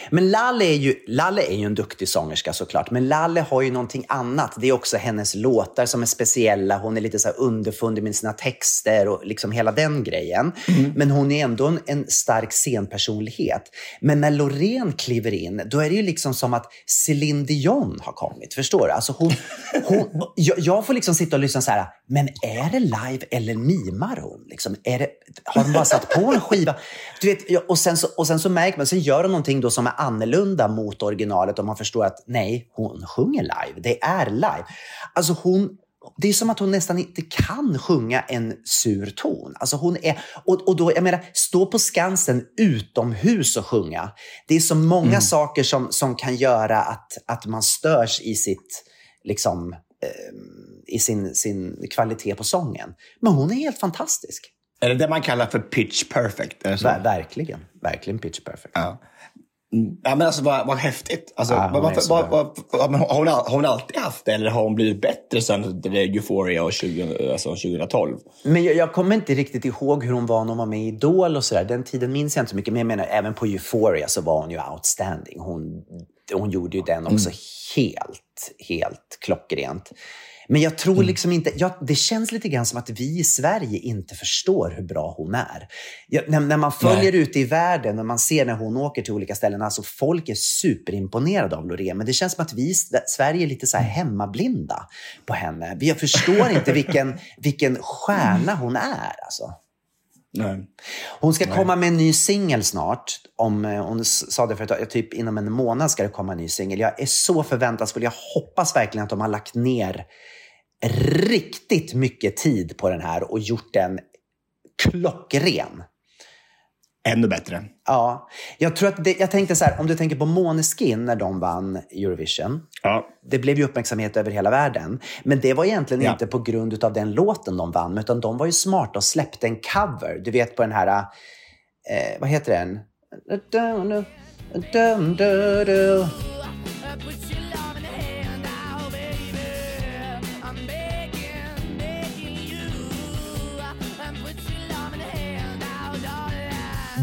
Men Lalle är, ju, Lalle är ju en duktig sångerska såklart, men Lalle har ju någonting annat. Det är också hennes låtar som är speciella. Hon är lite så underfundig med sina texter och liksom hela den grejen. Men hon är ändå en, en stark scenpersonlighet. Men när Loreen kliver in, då är det ju liksom som att Céline Dion har kommit. Förstår du? Alltså hon, hon, jag, jag får liksom sitta och lyssna så här, men är det live eller mimar hon? Liksom, är det, har de bara satt på en skiva? Du vet, och, sen så, och sen så märker man, sen gör de någonting då som är annorlunda mot originalet och man förstår att nej, hon sjunger live. Det är live. Alltså hon, det är som att hon nästan inte kan sjunga en sur ton. Alltså hon är, och, och då, jag menar, stå på Skansen utomhus och sjunga. Det är så många saker som, som kan göra att, att man störs i sitt, liksom, eh, i sin, sin kvalitet på sången. Men hon är helt fantastisk. Är det det man kallar för pitch perfect? Ver, verkligen. Verkligen pitch perfect. Ja. Mm. Ja, men alltså vad, vad häftigt. Alltså, Ja, hon vad, är vad, vad, vad, har, hon, har hon alltid haft det eller har hon blivit bättre sen Euphoria och 20, alltså 2012? Men jag, jag kommer inte riktigt ihåg hur hon var när hon var med i Idol och sådär. Den tiden minns jag inte så mycket. Men jag menar, även på Euphoria så var hon ju outstanding. Hon, hon gjorde ju den också helt, helt klockrent. Men jag tror liksom inte... Jag, det känns lite grann som att vi i Sverige inte förstår hur bra hon är. Jag, när, när man följer ute i världen, när man ser när hon åker till olika ställen, alltså folk är superimponerade av Loreen. Men det känns som att vi i Sverige är lite så här hemmablinda på henne. Vi förstår inte vilken, vilken stjärna hon är. Alltså. Nej. Hon ska komma med en ny singel snart. Om, eh, hon sa det för ett typ inom en månad ska det komma en ny singel. Jag är så förväntansfull. Jag hoppas verkligen att de har lagt ner riktigt mycket tid på den här och gjort den klockren. Ännu bättre. Ja, jag, tror att det, jag tänkte så här, om du tänker på Måneskin när de vann Eurovision. Ja. Det blev ju uppmärksamhet över hela världen. Men det var egentligen Ja. inte på grund av den låten de vann, utan de var ju smarta och släppte en cover. Du vet på den här, eh, vad heter den?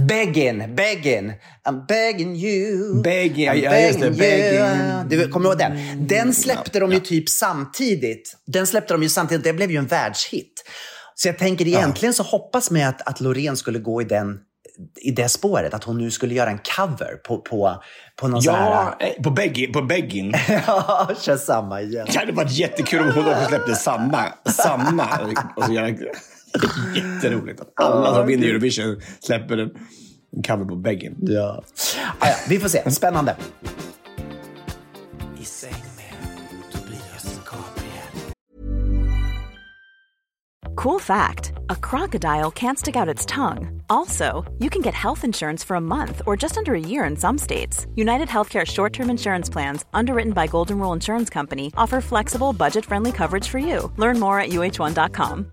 Begging, begging, I'm begging you. Begging, I'm ja, just det, begging. Du kommer ihåg den? Den släppte de ju typ samtidigt. Den släppte de ju samtidigt. Det blev ju en världshit. Så jag tänker egentligen så hoppas man att, att Loreen skulle gå i, den, i det spåret. Att hon nu skulle göra en cover på, på, på någon sån här... Ja, eh, på begging. Ja, kör samma igen. Det hade varit jättekul om hon också släppte samma. samma och så jätteroligt att alla som vinner Eurovision släpper en en cover på begging. Ja. Ah, ja, vi får se. Spännande. I säng med Tobias Gabriel. Cool fact a crocodile can't stick out its tongue. Also, you can get health insurance for a month or just under a year in some states. United Healthcare short term insurance plans, underwritten by Golden Rule Insurance Company, offer flexible, budget friendly coverage for you. Learn more at uh1.com.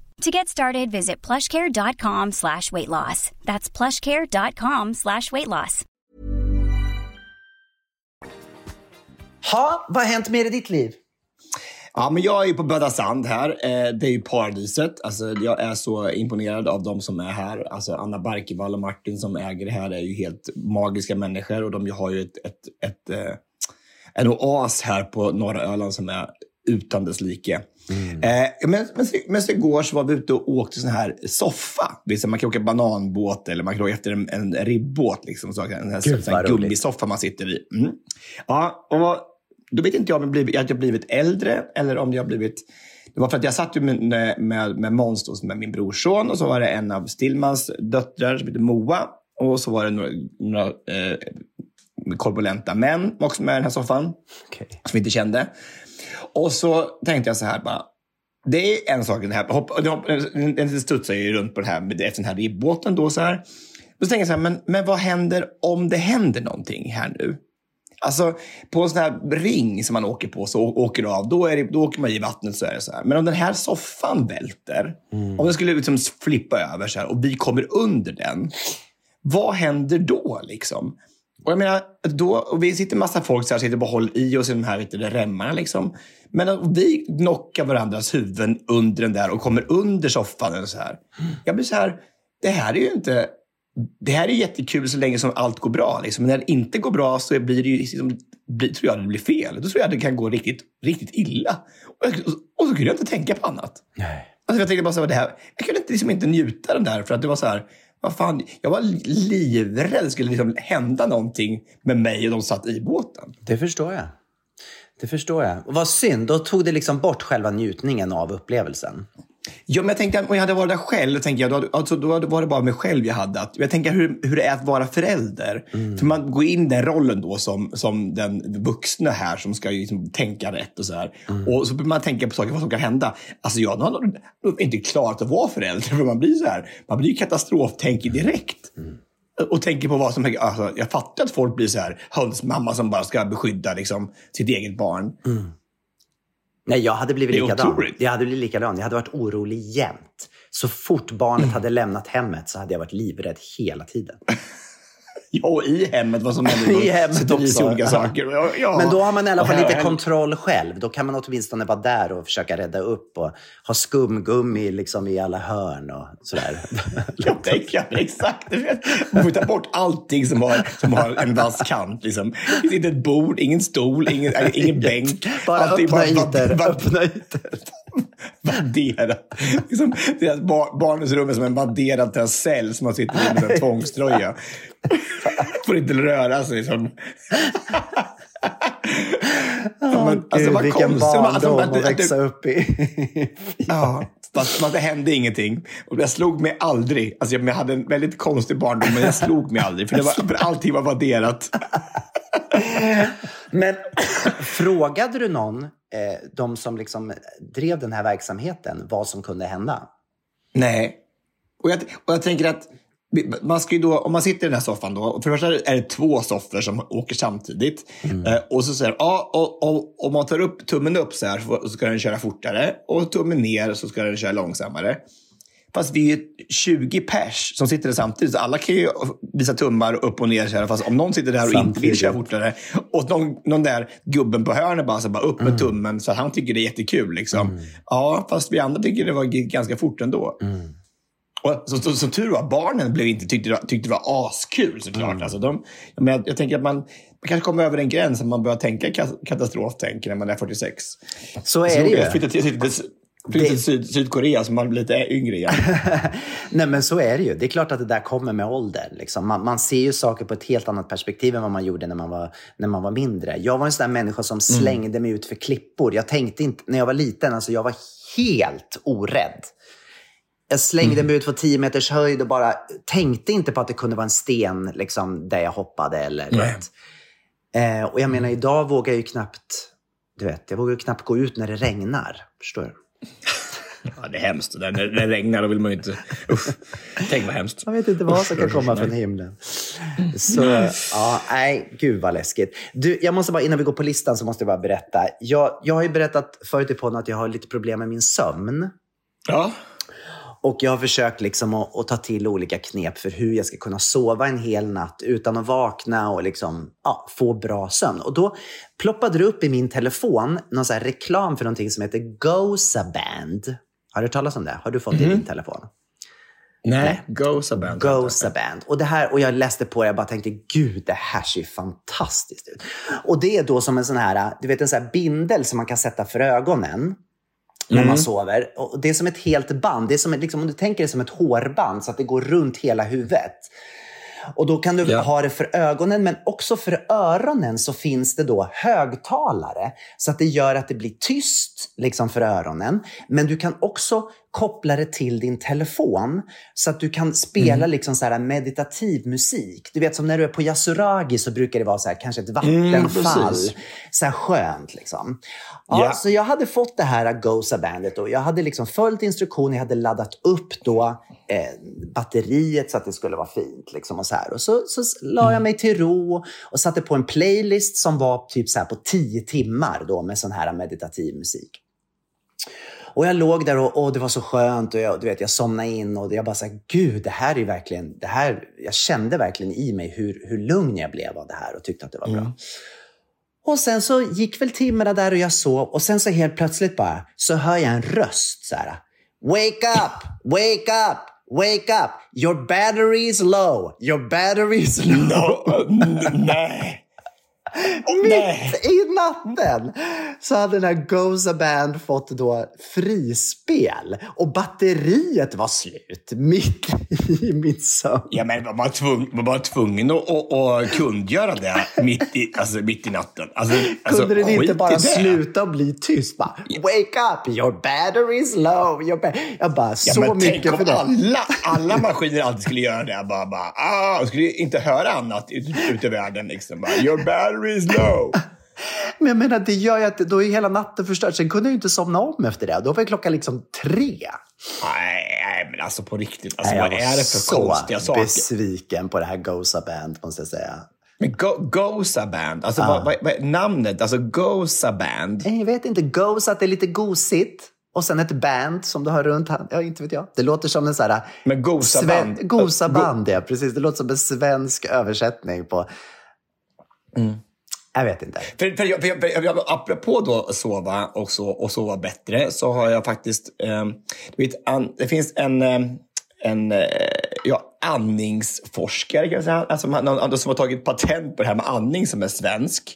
To get started, visit plushcare.com slash weight loss. That's plushcare.com slash weight loss. Ha, vad har hänt mer i ditt liv? Ja, men jag är ju på Böda Sand här. Eh, det är ju paradiset. Alltså, jag är så imponerad av de som är här. Alltså, Anna Barkevall och Martin som äger det här är ju helt magiska människor och de har ju ett, ett, ett, eh, en oas här på norra Öland som är utan dess like. Eh, men, men, men så igår så var vi ute och åkte sån här soffa. Visst, man kan åka bananbåt eller man kan åka efter en, en ribbåt. Liksom, så, en här, Gud, sån här gummisoffa man sitter i. Mm. Ja, och då vet inte jag om jag jag blivit äldre eller om jag blivit... Det var för att jag satt ju med, med, med Måns, då, som är min brorson, och så var det en av Stillmans döttrar som heter Moa. Och så var det några, några eh, korpulenta män också med i den här soffan, Okej. som vi inte kände. Och så tänkte jag så här bara, det är en sak, den här, hopp, hopp, den, studsar ju runt på den här, efter den här ribbåten då så här. Då tänker jag så här, men, men vad händer om det händer någonting här nu? Alltså på en sån här ring som man åker på så åker du av, då, är det, då åker man i vattnet så är det så här. Men om den här soffan välter, om den skulle liksom flippa över så här och vi kommer under den, vad händer då liksom? Och jag menar, då, och vi sitter massa folk så här, sitter och håller i oss i de här vet du, remmarna. Liksom. Men vi knockar varandras huvuden under den där och kommer under soffan. Och så här. Jag blir så här, det här är ju inte... Det här är jättekul så länge som allt går bra. Liksom. Men när det inte går bra så blir det ju, liksom, blir, tror jag det blir fel. Då tror jag det kan gå riktigt, riktigt illa. Och, och så kunde jag inte tänka på annat. Nej. Alltså jag tänkte bara så här, det här, jag kunde inte, liksom inte njuta den där för att det var så här, vad fan, jag var livrädd det skulle liksom hända någonting med mig och de satt i båten. Det förstår jag. Det förstår jag. Och vad synd, då tog det liksom bort själva njutningen av upplevelsen. Ja, men jag tänkte om jag hade varit där själv, tänkte jag, då, alltså, då var det bara mig själv jag hade. Att, jag tänker hur, hur det är att vara förälder. För man går in i den rollen då som, som den vuxna här som ska liksom tänka rätt och så här. Och så börjar man tänka på saker, vad som kan hända. Alltså jag har inte klarat att vara förälder, för man blir så här, man blir katastroftänk direkt. Och tänker på vad som alltså, Jag fattar att folk blir så här hönsmamma som bara ska beskydda liksom, sitt eget barn. Nej, jag hade blivit likadan. Jag hade blivit likadan. Jag hade varit orolig jämt. Så fort barnet hade lämnat hemmet så hade jag varit livrädd hela tiden. Ja, och i hemmet, vad som händer. I hemmet också. olika saker. Ja, ja. Men då har man i alla fall lite kontroll själv. Då kan man åtminstone vara där och försöka rädda upp och ha skumgummi liksom i alla hörn och sådär. Jag tänker exakt. du vet. Man får ta bort allting som har, som har en vass kant. Liksom. Det finns inte ett bord, ingen stol, ingen, ingen bänk. Bara Allting öppna ytor. vad- Öppna ytor. Vadderat. Liksom, deras bar, barnens rum är som en vadderad cell som man sitter i med en tvångströja. Får inte röra sig. Liksom. Ja, men, alltså, Gud, vad vilken konstigt. Alltså, barndom att- att att- växa upp i. Ja, fast fast det hände ingenting. Och jag slog mig aldrig. Alltså, jag jag hade en väldigt konstig barndom, men jag slog mig aldrig. För, det var, för allting var vadderat. Men frågade du någon, eh, de som liksom drev den här verksamheten, vad som kunde hända? Nej. Och jag, och jag tänker att man ska då, om man sitter i den här soffan då, för det första är det två soffor som åker samtidigt. Eh, och så säger ja, och, och, om man tar upp tummen upp så här så ska den köra fortare och tummen ner så ska den köra långsammare. Fast vi är 20 pers som sitter där samtidigt, så alla kan ju visa tummar upp och ner. Så här, fast om någon sitter där och inte vill köra fortare och någon, någon där gubben på hörnet bara, så bara upp med tummen så att han tycker det är jättekul. Liksom. Ja, fast vi andra tycker det var ganska fort ändå. Och så, så, som tur var, barnen blev inte, tyckte, det- tyckte det var askul såklart. Alltså, de, jag, menar, jag tänker att man, man kanske kommer över en gräns att man börjar tänka ka- katastroftänk när man är 46. Så är det ju. Flytta till Syd, Sydkorea så man blir lite yngre igen. Nej, men så är det ju. Det är klart att det där kommer med åldern. Liksom. Man, man ser ju saker på ett helt annat perspektiv än vad man gjorde när man var, när man var mindre. Jag var en sån där människa som slängde mig ut för klippor. Jag tänkte inte, när jag var liten, alltså jag var helt orädd. Jag slängde mig ut på 10 meters höjd och bara tänkte inte på att det kunde vara en sten liksom, där jag hoppade. Eller. Eh, och jag menar, idag vågar jag ju knappt, du vet, jag vågar ju knappt gå ut när det regnar. Förstår du? Ja, det är hemskt. När det regnar då vill man ju inte... Usch. Tänk vad hemskt. Man vet inte vad som kan komma från himlen. Så, ja, nej, gud vad läskigt. Du, jag måste bara, innan vi går på listan så måste jag bara berätta. Jag, jag har ju berättat förut i podden att jag har lite problem med min sömn. Ja. Och jag har försökt liksom att, att ta till olika knep för hur jag ska kunna sova en hel natt utan att vakna och liksom, ja, få bra sömn. Och då ploppade det upp i min telefon någon så reklam för någonting som heter Gozaband. Har du talas om det? Har du fått det i din telefon? Nej, Gozaband. Gozaband. Och, det här, och jag läste på det och bara tänkte, gud, det här ser ju fantastiskt ut. Och det är då som en sån här, du vet en sån här bindel som man kan sätta för ögonen när Mm. man sover. Och det är som ett helt band. Det är som, liksom, om du tänker det som ett hårband så att det går runt hela huvudet. Och då kan du Ja. ha det för ögonen, men också för öronen så finns det då högtalare. Så att det gör att det blir tyst liksom för öronen. Men du kan också koppla det till din telefon så att du kan spela Mm. liksom så här meditativ musik. Du vet som när du är på Yasuragi så brukar det vara så här, kanske ett Mm, vattenfall. precis. så här skönt liksom. Ja, Ja. Så jag hade fått det här Goza-bandet och jag hade liksom följt instruktioner. Jag hade laddat upp då eh, batteriet så att det skulle vara fint. Liksom och så här. Och så, så la Mm. jag mig till ro och satte på en playlist som var typ så här på tio timmar då med sån här meditativ musik. Och jag låg där och, och det var så skönt och jag, du vet, jag somnade in och jag bara så här, gud, det här är verkligen, det här, jag kände verkligen i mig hur, hur lugn jag blev av det här och tyckte att det var bra. Och sen så gick väl timmarna där och jag sov och sen så helt plötsligt bara så hör jag en röst så här. Wake up! Wake up! Wake up! Your battery is low! Your battery is low! Nej. Mitt i natten så hade den här Goza Band fått då frispel och batteriet var slut mitt i min sömn. Ja, men var man var man tvungen att, att, att kundgöra det mitt i, alltså, mitt i natten? Alltså, alltså, Kunde den inte bara sluta bli tyst? Bara, Wake up, your battery is low. Your ba-" jag bara, Ja, så men tänk mycket om för det. alla, alla maskiner alltid skulle göra det. Bara, bara, ah, jag skulle inte höra annat ut, ute i världen. Liksom. Bara, Your battery is low. Men jag menar, det gör ju att då är hela natten förstörd. Sen kunde jag ju inte somna om efter det. Då var klockan liksom tre. Nej, men alltså på riktigt. Alltså, Nej, vad jag är var det för så konstiga saker? besviken på det här Goza Band, måste jag säga. Men Go, Goza Band, alltså Ja. vad, vad, vad är namnet? Alltså Goza Band. Jag vet inte. Goza, det är lite gosigt. Och sen ett band som du har runt hand. Ja, inte vet jag. Det låter som en sån här... Men Goza band. Goza band, ja. Precis. Det låter som en svensk översättning på... Jag vet inte. För, för, jag, för, jag, för jag, apropå då att sova och, så, och sova bättre så har jag faktiskt... Eh, du vet, an, det finns en, eh, en eh, ja, andningsforskare kan jag säga. Alltså, som har tagit patent på det här med andning som är svensk.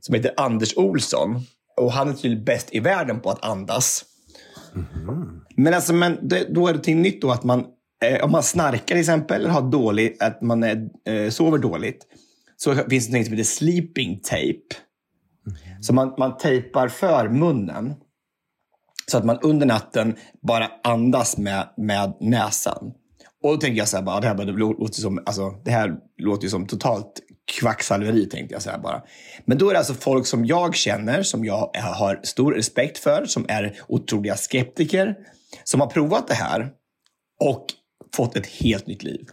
Som heter Anders Olsson. Och han är tydligen bäst i världen på att andas. Men, alltså, men det, då är det någonting nytt då att man, eh, om man snarkar till exempel, eller har dåligt, att man eh, sover dåligt, så finns det något som heter sleeping tape. Så man, man tejpar för munnen. Så att man under natten bara andas med, med näsan. Och då tänker jag så här, bara, det här bara, det låter som, alltså, det här låter ju som totalt kvacksalveri, tänkte jag så här bara. Men då är det alltså folk som jag känner, som jag har stor respekt för, som är otroliga skeptiker, som har provat det här och fått ett helt nytt liv.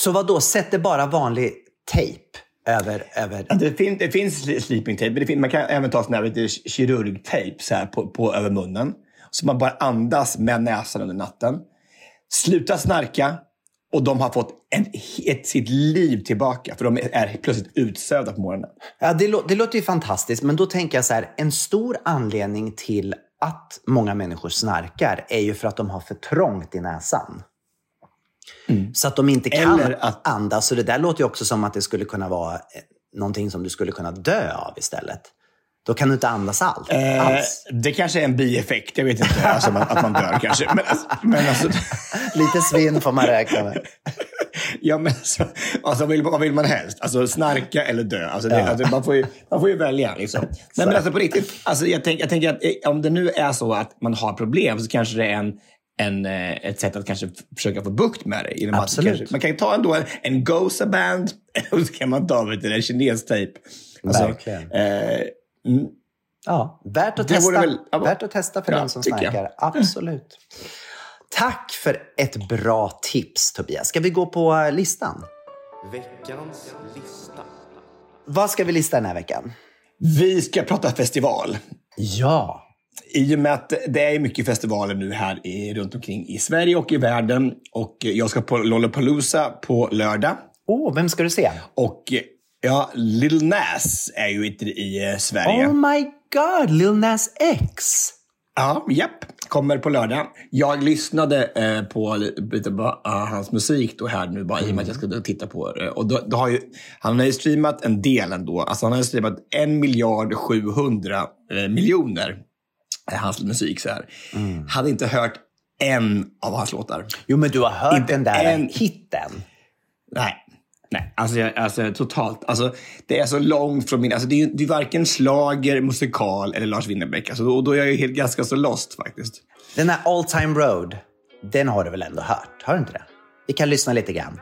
Så vad då? Sätter bara vanlig tejp över... över... Ja, Det, fin, det finns sleeping tape, men det man kan även ta sån här du, kirurgtejp så här på, på, över munnen. Så man bara andas med näsan under natten. Sluta snarka och de har fått en, ett, sitt liv tillbaka. För de är plötsligt utsövda på morgonen. Ja, det, lå- det låter ju fantastiskt, men då tänker jag så här, en stor anledning till att många människor snarkar är ju för att de har för trångt i näsan. Så att de inte kan Eller att- andas. Så det där låter ju också som att det skulle kunna vara eh, någonting som du skulle kunna dö av istället. Då kan du inte andas allt, Eh, alls. det kanske är en bieffekt, jag vet inte. Alltså, att man dör kanske. Men, alltså, men alltså, Lite svinn får man räkna med. Ja, men alltså, alltså, vill, vad vill man helst? Alltså snarka eller dö? Alltså, det, Ja. alltså, man, får ju, man får ju välja. Liksom. Nej, men alltså på riktigt, alltså, jag, tänk, jag tänker att eh, om det nu är så att man har problem så kanske det är en, en, eh, ett sätt att kanske försöka få bukt med det. Genom att Absolut. Kanske, man kan ta ändå en, en Goza band och så kan man ta vet en kinestejp. Alltså, Verkligen. eh, mm, Ja, värt att Det testa. väl- ja, värt att testa för ja, den som snarkar. Absolut. Tack för ett bra tips, Tobias. Ska vi gå på eh, listan? Veckans lista. Vad ska vi lista den här veckan? vi ska prata festival. Ja. I och med att det är mycket festivaler nu här i, runt omkring i Sverige och i världen. Och jag ska på Lollapalooza på lördag. Åh, oh, vem ska du se? Och ja, Lil Nas är ju inte i eh, Sverige. Oh my god, Lil Nas X! Ja, japp. Kommer på lördag. Jag lyssnade eh, på lite på, uh, hans musik då här nu bara i och med att jag skulle titta på det. Och då, då har ju, han har ju streamat en del ändå. Alltså han har ju streamat en miljard 700 eh, miljoner hans musik så här. Hade inte hört en av hans låtar. Jo, men du har hört Inte den där en- hitten. Nej. Nej, alltså, jag- alltså totalt. Alltså, det är så långt från min... Alltså, det, är, det är varken slager, musikal eller Lars Winnerbäck. Alltså, då, då är jag ju helt, ganska så lost faktiskt. Den här All Time Road, den har du väl ändå hört? Har du inte det? Vi kan lyssna lite grann.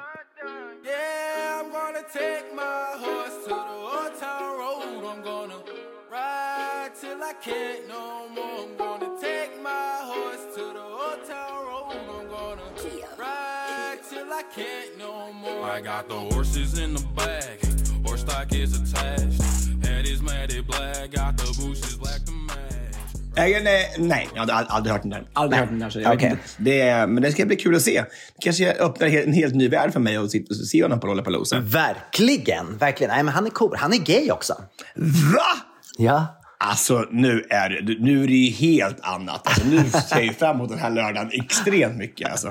Got the horses in the back, horse stock is attached. Head is matted black, got the bushes black to match. Nej, nej, nej, jag ald- aldrig hört den där. Aldrig hört den där. Så jag inte. det, är- men det ska bli kul att se. Kanske öppnar en helt- ny värld för mig att sitta och se honom på Lollapalooza. Verkligen, verkligen. Nej, men han är cool. Han är gay också. Va? Ja. Alltså, nu är det, nu är det ju helt annat. Alltså, nu ser jag fram emot den här lördagen extremt mycket. Alltså.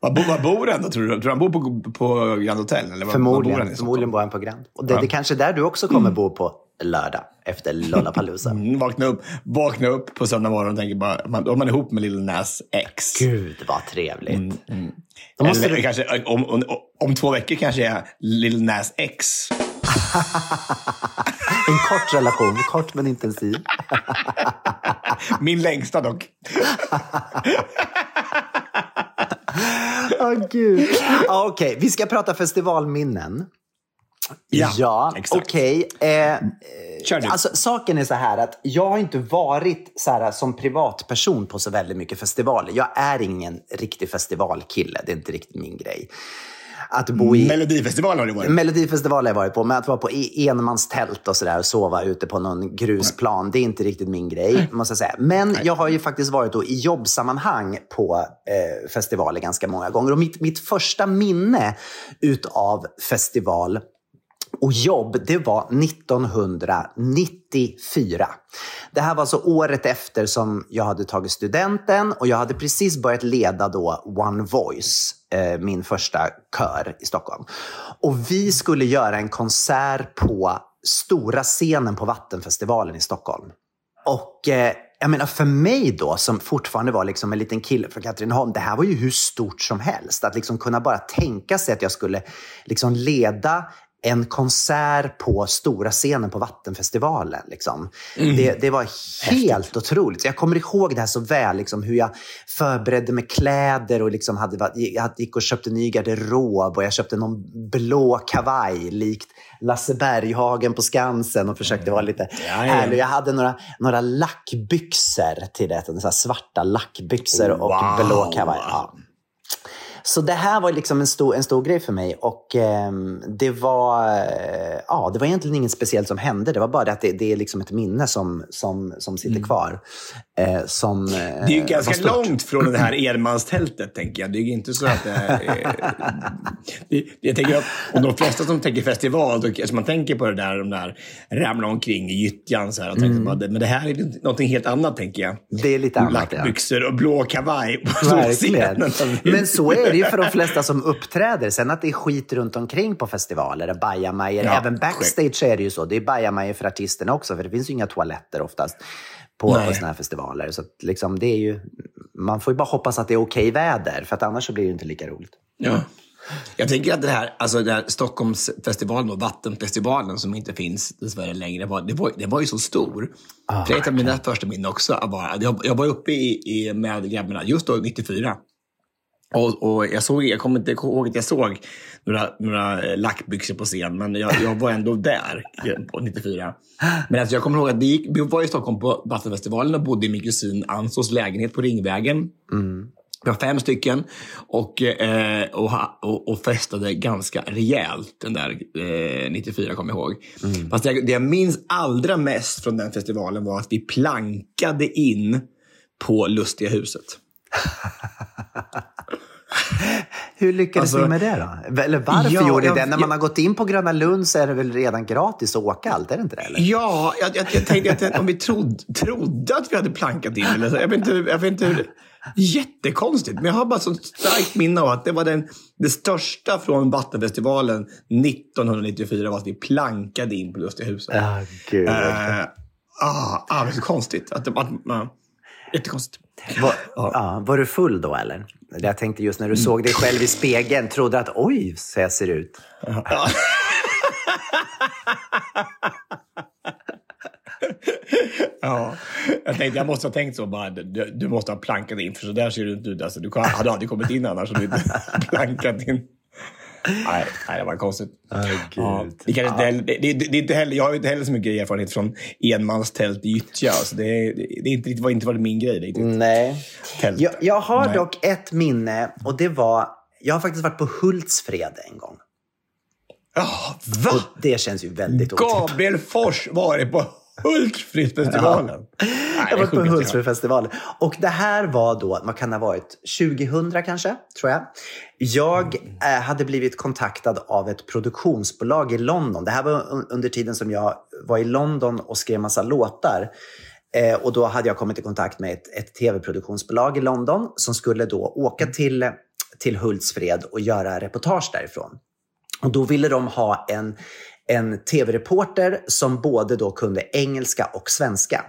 Var, bor, var bor han då, tror du? Tror du han bor på, på Grand Hotel? Eller var, var bor Förmodligen, han förmodligen bor han på Grand. Och det, Ja. det kanske är där du också kommer bo på lördag efter Lollapalooza. Mm, vakna, upp, vakna upp på söndag morgon och tänker bara, man, är man ihop med Lil Nas X. Gud, vad trevligt. Då måste Eller du- kanske, om, om, om två veckor kanske jag är Lil Nas X. En kort relation, kort men intensiv. Min längsta dock. Åh gud. Ja, Okej, vi ska prata festivalminnen. Ja, exakt. okej. Eh, Kör du. alltså, saken är så här att jag har inte varit så här, som privatperson på så väldigt mycket festivaler. Jag är ingen riktig festivalkille. Det är inte riktigt min grej. Att bo i... Melodifestivalen har du varit. Melodifestival har jag varit på, men att vara på e- enmanstält och sådär och sova ute på någon grusplan, det är inte riktigt min grej, måste jag säga. Men jag har ju faktiskt varit då i jobbsammanhang på eh, festivaler ganska många gånger. Och mitt, mitt första minne utav festival och jobb, det var 1994. Det här var alltså året efter som jag hade tagit studenten och jag hade precis börjat leda då One Voice, eh, min första kör i Stockholm. Och vi skulle göra en konsert på stora scenen på Vattenfestivalen i Stockholm. Och eh, jag menar för mig då, som fortfarande var liksom en liten kille från Katrineholm, det här var ju hur stort som helst. Att liksom kunna bara tänka sig att jag skulle liksom leda en konsert på stora scenen på Vattenfestivalen. Liksom. Det, det var helt otroligt. Jag kommer ihåg det här så väl, liksom, hur jag förberedde med kläder och liksom hade, jag gick och köpte ny garderob och jag köpte någon blå kavaj likt Lasse Berghagen på Skansen och försökte vara lite ja. härlig. Jag hade några, några lackbyxor till det, så svarta lackbyxor och Wow. blå kavaj. Ja. Så det här var liksom en stor, en stor grej för mig. Och ehm, det var eh, ja, det var egentligen inget speciellt som hände. Det var bara det att det, det är liksom ett minne som, som, som sitter kvar. Eh, som, eh, Det är ju var ganska långt från det här enmanstältet, tänker jag. Det är ju inte så att det är... eh, det, jag tänker att om de flesta som tänker festival, då kanske man tänker på det där, de där ramla omkring i gyttjan så här. Och tänker bara, men det här är någonting helt annat, tänker jag. Det är lite annat, ja. Lackbyxor och blå kavaj på Verkligen. Men så är det ju för de flesta som uppträder. Sen att det är skit runt omkring på festivaler, bajamajor. Ja, Även backstage är det ju så. Det är bajamajor för artisterna också, för det finns ju inga toaletter oftast på, Nej. på såna här festivaler. Så liksom, det är ju, man får ju bara hoppas att det är okej väder, för att annars så blir det inte lika roligt. Ja. Jag tänker att det här, alltså det här Stockholmsfestivalen och Vattenfestivalen som inte finns dessvärre längre, var, det, var, det var ju så stor. Ah, det är ett av mina första minnen också. Bara, jag, jag var uppe i, i, med grabbarna just då, 94. Och, och jag, såg, jag kommer inte ihåg att jag såg några, några eh, lackbyxor på scen, men jag, jag var ändå där på 94. Men alltså jag kommer ihåg att vi, gick, vi var i Stockholm på Vattenfestivalen och bodde i min kusin Ansos lägenhet på Ringvägen. Vi var fem stycken och, eh, och, och, och festade ganska rejält den där eh, 94, kommer jag ihåg. Fast det, det jag minns allra mest från den festivalen var att vi plankade in på Lustiga huset. Hur lyckades Alltså, ni med det då? Eller varför ja, gjorde ni det? När man jag- har gått in på Gröna Lund så är det väl redan gratis att åka allt, är det inte det? Eller? Ja, jag, jag, jag tänkte att om vi trodde, trodde att vi hade plankat in. Eller så, jag, vet inte, jag vet inte hur. Jättekonstigt. Men jag har bara så starkt minne av att det var den, det största från Vattenfestivalen 1994 var att vi plankade in på Lustiga huset. Ja, gud. Eh, ah, ah, det är så konstigt. Att, att, uh, jättekonstigt. Var, ja, var du full då eller? Jag tänkte just när du såg dig själv i spegeln, trodde att oj, så jag ser ut. Ja, jag tänkte jag måste ha tänkt så bara. Du, du måste ha plankat in för så där ser du inte ut. Alltså, du hade aldrig kommit in annars om du inte plankat in. Nej, nej, det var konstigt. Ja, det kanske heller, det, det, det är inte heller, jag har inte heller så mycket erfarenhet från enmanstält i gyttja. Alltså det, det, det, inte, det var inte varit min grej riktigt. Nej. Tält. Jag, jag har Nej. dock ett minne och det var, jag har faktiskt varit på Hultsfred en gång. Ja, va? Och det känns ju väldigt otippat. Gabriel Fors varit på Hultsfredsfestivalen. Nej, Jag det var på. Hultsfredsfestivalen. Och det här var då, vad kan det ha varit, 2000 kanske, tror jag. Jag eh, hade blivit kontaktad av ett produktionsbolag i London. Det här var under tiden som jag var i London och skrev massa låtar. Eh, och då hade jag kommit i kontakt med ett, ett tv-produktionsbolag i London som skulle då åka till, till Hultsfred och göra reportage därifrån. Och då ville de ha en, en tv-reporter som både då kunde engelska och svenska.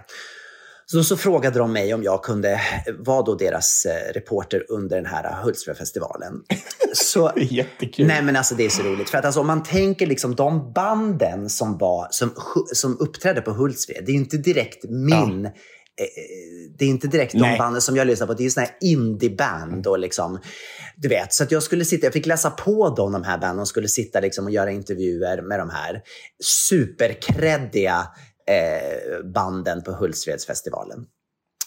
Så, så frågade de mig om jag kunde vara då deras eh, reporter under den här Hultsfredfestivalen. Så, Jättekul. Nej men alltså det är så roligt. För att alltså, om man tänker liksom de banden som, var, som, som uppträdde på Hultsfred, det är ju inte direkt min... eh, Det är inte direkt de Nej. banden som jag lyssnar på. Det är såna här indieband och liksom, du vet. Så att jag skulle sitta, jag fick läsa på dem, de här banden och skulle sitta liksom och göra intervjuer med de här superkreddiga eh, banden på Hultsfredsfestivalen.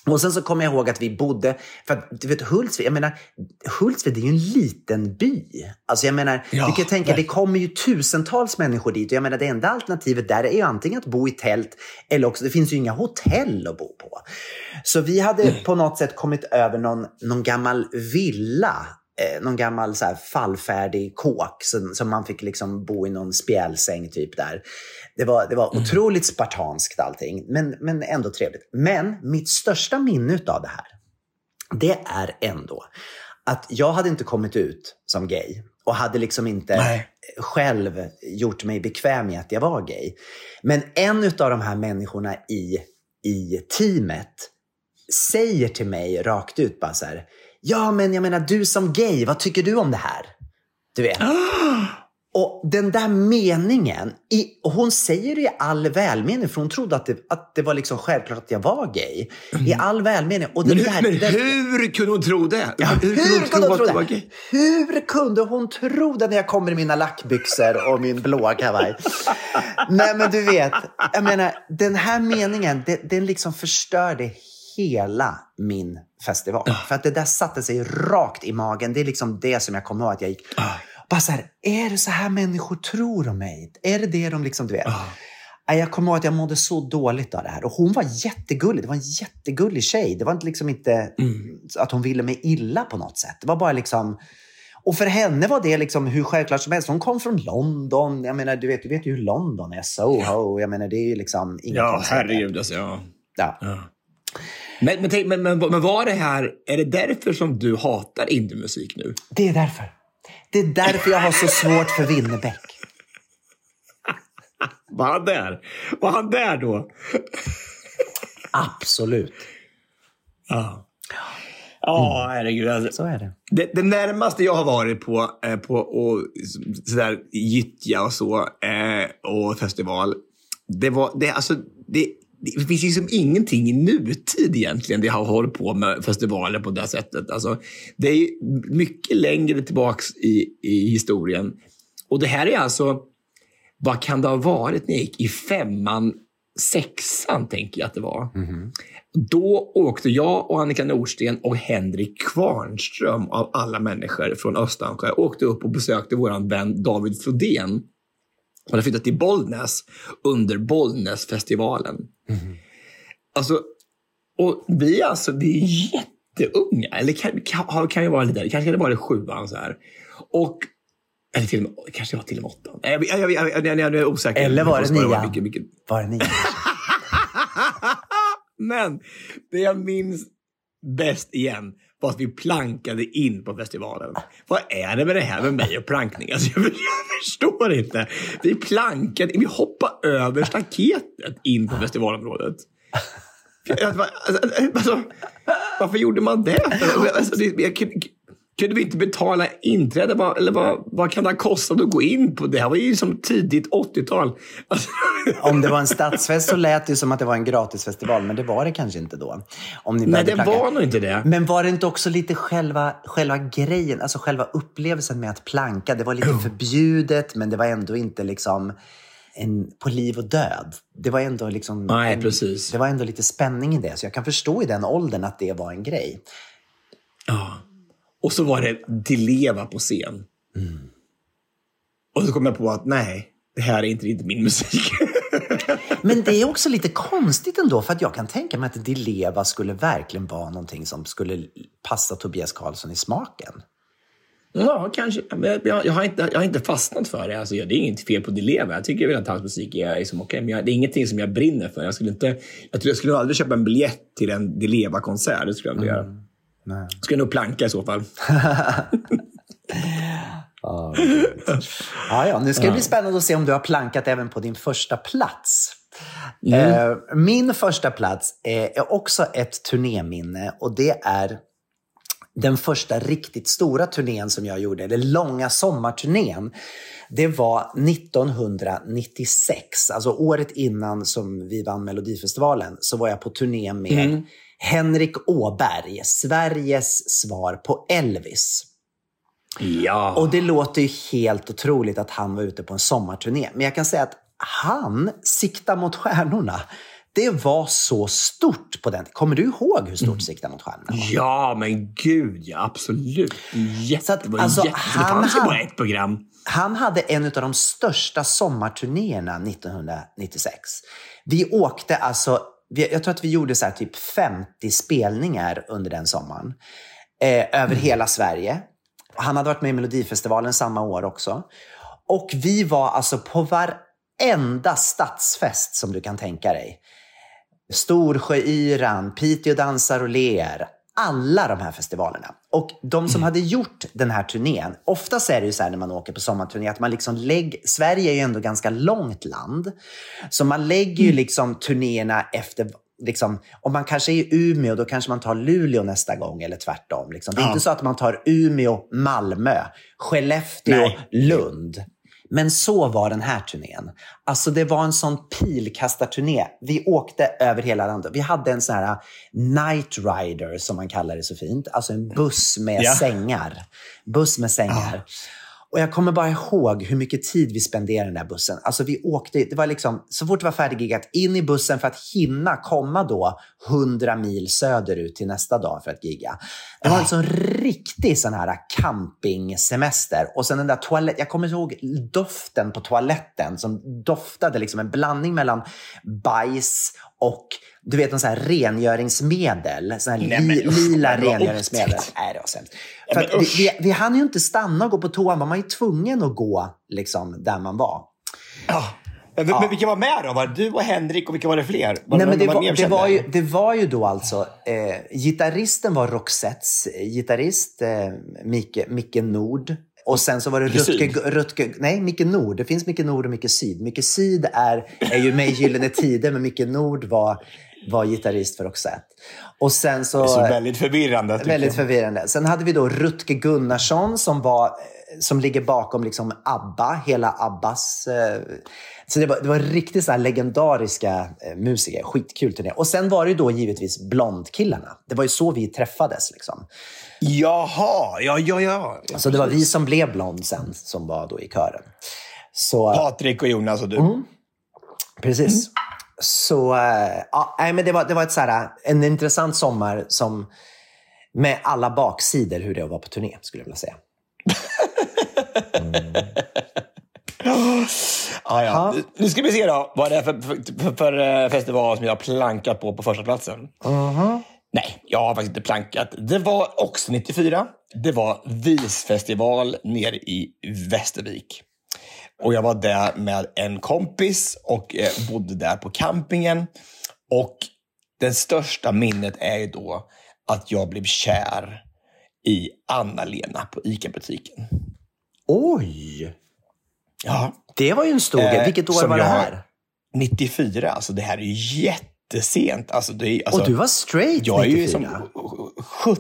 Och sen så kommer jag ihåg att vi bodde, för att du vet Hultsfred, jag menar, Hultsfred är ju en liten by. Alltså jag menar, Ja, du kan ju tänka, det kommer ju tusentals människor dit och jag menar det enda alternativet där är ju antingen att bo i tält eller också, det finns ju inga hotell att bo på. Så vi hade på något sätt kommit över någon, någon gammal villa eh, någon gammal så här, fallfärdig kåk som, som man fick liksom bo i någon spjälsäng typ där. Det var, det var otroligt spartanskt allting, men, men ändå trevligt. Men mitt största minne av det här, det är ändå att jag hade inte kommit ut som gay och hade liksom inte Nej. själv gjort mig bekväm med att jag var gay. Men en av de här människorna i, i teamet säger till mig rakt ut bara så här, ja men jag menar du som gay, vad tycker du om det här? Du vet. Och den där meningen, i, och hon säger det i all välmening, för hon trodde att det, att det var liksom självklart att jag var gay. I all välmening. Och Men, där, hur, men det- hur kunde hon tro det? Ja, hur kunde hon tro att det var gay? Hur kunde hon tro det när jag kommer i mina lackbyxor och min blåa kavaj? Nej, men du vet, jag menar, den här meningen, det, den liksom förstörde hela min festival. För att det där satte sig rakt i magen. Det är liksom det som jag kommer ihåg att jag gick... Bara så här, är det så här människor tror om mig? Är det det de liksom, du vet? Nej, Jag kommer ihåg att jag mådde så dåligt av det här. Och hon var jättegullig. Det var en jättegullig tjej. Det var inte liksom inte att hon ville mig illa på något sätt. Det var bara liksom... Och för henne var det liksom hur självklart som helst. Hon kom från London. Jag menar, du vet, du vet ju hur London är. Soho. Jag menar, det är ju liksom Ja, herregud alltså. Ja. Ja. Men, men, tänk- men, men, men var det här, är det därför som du hatar indiemusik nu? Det är därför. Det är därför jag har så svårt för Winnerbäck. Var han där? Var han där då? Absolut. Ja. Ja, herregud. Alltså. Så är det. Det, det närmaste jag har varit på, eh, på och, sådär, gyttja och så, eh, och festival, det var, det, alltså, det, det finns liksom ingenting i nutid egentligen, det har hållit på med festivaler på det sättet. Alltså, det är mycket längre tillbaks i, i historien. Och det här är alltså, vad kan det ha varit när jag gick i femman, sexan tänker jag att det var. Då åkte jag och Annika Norsten och Henrik Kvarnström av alla människor från Östansjö åkte upp och besökte vår vän David Flodén. Han hade flyttat till Bollnäs under Bollnäsfestivalen. Alltså, och vi, är alltså, vi är jätteunga. Eller kan, kan, kan vi vara lite där? Kanske kan det vara sjuan så här. Och, eller till och med, kanske var till och med åttan. Jag, jag, jag, jag, jag, är osäker. Eller var det nian? mycket, mycket. Var det nian? Men det jag minns bäst igen var att vi plankade in på festivalen. Vad är det med det här med mig och plankning? Alltså, jag, jag förstår inte. Vi plankade, vi hoppade över staketet in på festivalområdet. Alltså, alltså, varför gjorde man det? Alltså, det jag, kunde- vi inte betala inträde? Vad- Eller vad, vad kan det ha kostat att gå in på? Det här var ju som tidigt 80-tal. Alltså, Om det var en stadsfest så lät det som att det var en gratisfestival, men det var det kanske inte då. Om ni nej, det planka. var nog inte det. Men var det inte också lite själva, själva grejen, alltså själva upplevelsen med att planka? Det var lite förbjudet, men det var ändå inte liksom en, på liv och död. Det var ändå liksom... Nej, en, precis. Det var ändå lite spänning i det, så jag kan förstå i den åldern att det var en grej. Ja. Och så var det Dileva på scen. Och så kom jag på att nej, det här är inte riktigt min musik. Men det är också lite konstigt ändå, för att jag kan tänka mig att Dileva skulle verkligen vara någonting som skulle passa Tobias Karlsson i smaken. ja, kanske. Jag, jag, har inte, jag har inte fastnat för det. Alltså, det är inget fel på Dileva. Jag tycker väl att hans musik är, är som okej, men jag, det är ingenting som jag brinner för. Jag skulle, inte, jag, tror jag skulle aldrig köpa en biljett till en Dileva-konsert. Det skulle jag inte göra. Nej. Skulle nog planka i så fall. Ja, ja, ja, nu ska det bli spännande att se om du har plankat även på din första plats. Eh, Min första plats är också ett turnéminne och det är den första riktigt stora turnén som jag gjorde, eller långa sommarturnén. Det var 1996, alltså året innan som vi vann Melodifestivalen, så var jag på turné med Henrik Åberg, Sveriges svar på Elvis. Ja. Och det låter ju helt otroligt att han var ute på en sommarturné. Men jag kan säga att han siktar mot stjärnorna. Det var så stort på den Kommer du ihåg hur stort Sikta mot stjärnorna var? Ja, men gud ja. Absolut. Jätte, Så att, alltså, han ju hade- bara ett program. Han hade en av de största sommarturnéerna 1996. Vi åkte alltså, jag tror att vi gjorde så typ 50 spelningar under den sommaren. Eh, över hela Sverige. Han hade varit med i Melodifestivalen samma år också. Och vi var alltså på varenda stadsfest som du kan tänka dig. Storsjöyran, Piteå dansar och ler. Alla de här festivalerna. Och de som hade gjort den här turnén, oftast är det ju så här när man åker på sommarturné att man liksom lägger, Sverige är ju ändå ganska långt land. Så man lägger ju liksom turnéerna efter Liksom, om man kanske är i Umeå, då kanske man tar Luleå nästa gång eller tvärtom. Liksom. Det är Ja. inte så att man tar Umeå, Malmö, Skellefteå, Nej. Lund. Men så var den här turnén. Alltså det var en sån pilkastarturné. Vi åkte över hela landet. Vi hade en sån här night rider, som man kallar det så fint. Alltså en buss med Ja. sängar. Buss med sängar. Och jag kommer bara ihåg hur mycket tid vi spenderade i den där bussen. Alltså vi åkte, det var liksom, så fort det var färdiggiggat, in i bussen för att hinna komma då 100 mil söderut till nästa dag för att gigga. Det var en sån riktig sån här campingsemester. Och sen den där toalett, jag kommer ihåg doften på toaletten som doftade liksom en blandning mellan bajs och du vet, en sån här rengöringsmedel. Sån här Nej, men li, lila rengöringsmedel. Nej, det var sämst. Ja, men vi, vi, vi hann ju inte stanna och gå på toan. Man var ju tvungen att gå liksom, där man var. Ja. Men, men vilka var med då? Var det du och Henrik och vilka var det fler? Var Nej, men det, var, mer det, var ju, det var ju då alltså, eh, gitarristen var Roxettes eh, gitarrist, eh, Micke, Micke Nord. Och sen så var det Rutger? Rutger, nej, Micke Nord. Det finns Micke Nord och Micke Syd. Micke Syd är, är ju med i Gyllene Tider, men Micke Nord var, var gitarrist för Roxette. Och sen så... Det är så väldigt förvirrande. Väldigt jag. förvirrande. Sen hade vi då Rutger Gunnarsson som, var, som ligger bakom liksom ABBA, hela ABBAs... Eh, så det var, det var riktigt så legendariska eh, musiker. Skitkul turné. Och sen var det ju då givetvis Blondkillarna. Det var ju så vi träffades. Liksom. Jaha, ja, ja, ja. Så det var vi som blev Blond sen, som var då i kören. Så, Patrik och Jonas och du. Mm. Precis. Så eh, ja, nej, men det var, det var ett så här, en intressant sommar som med alla baksidor hur det vara på turné, skulle jag vilja säga. Ah, ja. Nu ska vi se då vad det är för, för, för eh, festival som jag har plankat på på första platsen. Nej, jag har faktiskt inte plankat. Det var också 94. Det var Visfestival nere i Västervik. Och jag var där med en kompis och eh, bodde där på campingen. Och det största minnet är ju då att jag blev kär i Anna-Lena på ICA-butiken. Oj! Ja. Det var ju en stor grej. Eh, Vilket år var det här? 94. Alltså det här är ju jättesent. Alltså, det är, alltså, och du var straight 94? Jag är ju som 70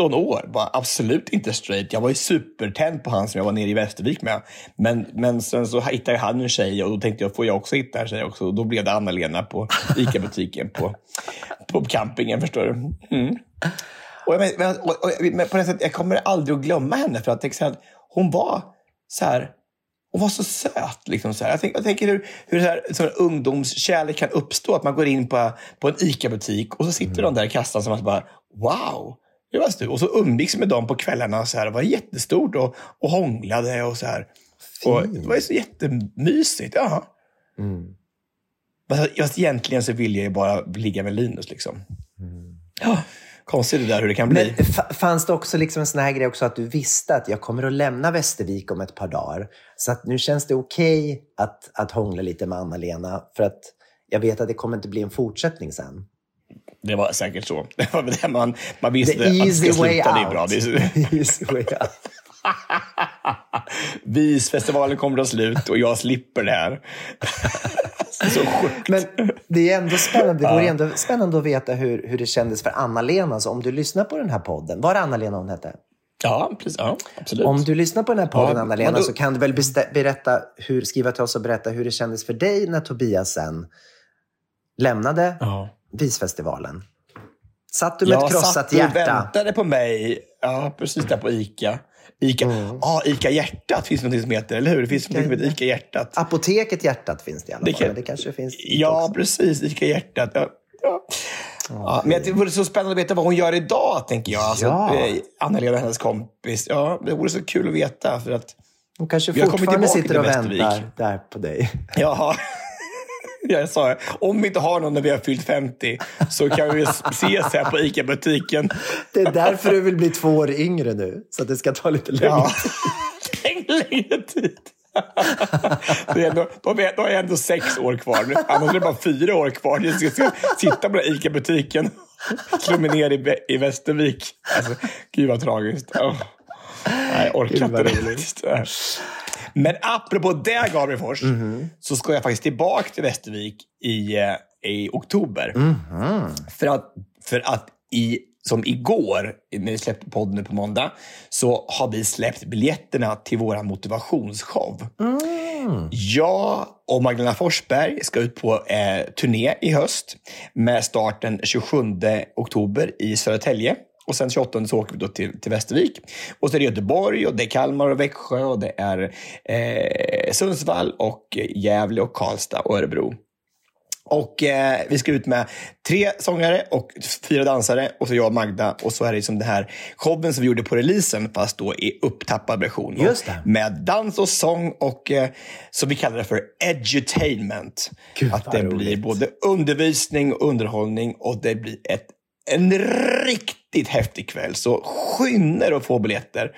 19 år. Bara absolut inte straight. Jag var ju supertänd på han som jag var nere i Västervik med. Men, men sen så hittade han en tjej och då tänkte jag, får jag också hitta en tjej också? Och då blev det Anna-Lena på ICA-butiken på, på campingen, förstår du. Mm. Och jag, men, och, och, men på det sättet, jag kommer aldrig att glömma henne för att exempel, hon var så här hon var så söt. Liksom, så här. Jag, tänker, jag tänker hur, hur så här, så ungdomskärlek kan uppstå. Att man går in på, på en ICA-butik och så sitter mm. de där i kassan som att bara wow, det var stort. Och så umgicks med dem på kvällarna. Så här. Det var jättestort och, och hånglade och så här. Och det var så jättemysigt. Ja. Men Just egentligen så vill jag ju bara ligga med Linus. Liksom. Ja, konstigt det där hur det kan bli. Men fa- fanns det också liksom en sån här grej också att du visste att jag kommer att lämna Västervik om ett par dagar. Så att nu känns det okej att, att hångla lite med Anna-Lena för att jag vet att det kommer inte bli en fortsättning sen. Det var säkert så. Det var det man, man visste The att det ska way sluta. Det är bra. Det är, Easy way out. Visfestivalen kommer att slut och jag slipper det här. så sjukt. Men det är ändå spännande. Det vore Ja. ändå spännande att veta hur, hur det kändes för Anna-Lena. Så om du lyssnar på den här podden, var det Anna-Lena hon hette? Ja, precis. Ja, absolut. Om du lyssnar på den här podden, Ja, Anna-Lena, då- så kan du väl berätta hur, skriva till oss och berätta hur det kändes för dig när Tobias sen lämnade Visfestivalen. Satt du med ett jag krossat satt och hjärta? väntade på mig. Ja, precis där på ICA. Ica, Mm. ah, Ica Hjärtat finns något som heter, eller hur? Det finns något som heter Ica Hjärtat. Apoteket Hjärtat finns det i alla Det fall. kan- men Det kanske finns Ja, precis. Ica Hjärtat. Ja. Ja. Ja, men det vore så spännande att veta vad hon gör idag, tänker jag. Alltså, Ja. eh, Anna-Lena och hennes kompis. Ja, det vore så kul att veta. För att Hon kanske fortfarande sitter och väntar där på dig. Ja, jag sa. Om vi inte har någon när vi har fyllt 50 så kan vi ses här på ICA-butiken. Det är därför du vill bli två år yngre nu, så att det ska ta lite längre Ja. tid. Längre tid. Det är ändå, då, har vi, då jag ändå sex år kvar. Annars är det bara fyra år kvar. Jag ska, ska sitta på den ICA-butiken. Slå mig ner i, i Västervik. Alltså, gud vad tragiskt. Oh. Nej, jag orkar inte det. Men apropå det, Gabrielfors, Mhm. så ska jag faktiskt tillbaka till Västervik i, eh, i oktober. Mhm. För att, för att i, som igår, när vi släppte podden nu på måndag, så har vi släppt biljetterna till vår motivationsshow. Jag och Magdalena Forsberg ska ut på eh, turné i höst med starten 27 oktober i Södertälje. Och sen 28 så åker vi då till, till Västervik. Och så är det Göteborg, och det är Kalmar och Växjö, och det är eh, Sundsvall, och Gävle, och Karlstad och Örebro. Och eh, vi ska ut med tre sångare och fyra dansare och så jag och Magda. Och så är det som den här showen som vi gjorde på releasen fast då i upptappad version. Med dans och sång och eh, som vi kallar det för edutainment. Gud, att det roligt. blir både undervisning och underhållning och det blir ett, en riktigt häftig kväll. Så skynda att få biljetter.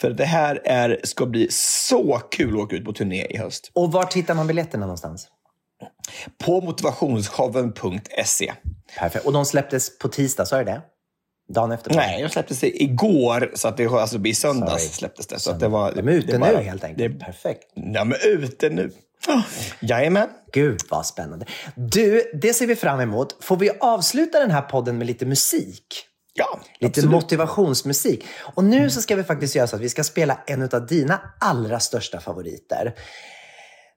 För det här är, ska bli så kul att åka ut på turné i höst. Och var hittar man biljetterna någonstans? På motivationsshowen.se. Perfekt. Och de släpptes på tisdag, sa du det? Dagen efter? Nej, de släpptes igår, så att det alltså i söndags Sorry. släpptes det. Så att det var, De är ute det nu bara- helt enkelt. Det, Perfekt. ja, men ute nu. Oh, jajamän. Gud vad spännande. Du, det ser vi fram emot. Får vi avsluta den här podden med lite musik? Ja, Lite absolut. motivationsmusik. Och nu så ska vi faktiskt göra så att vi ska spela en av dina allra största favoriter.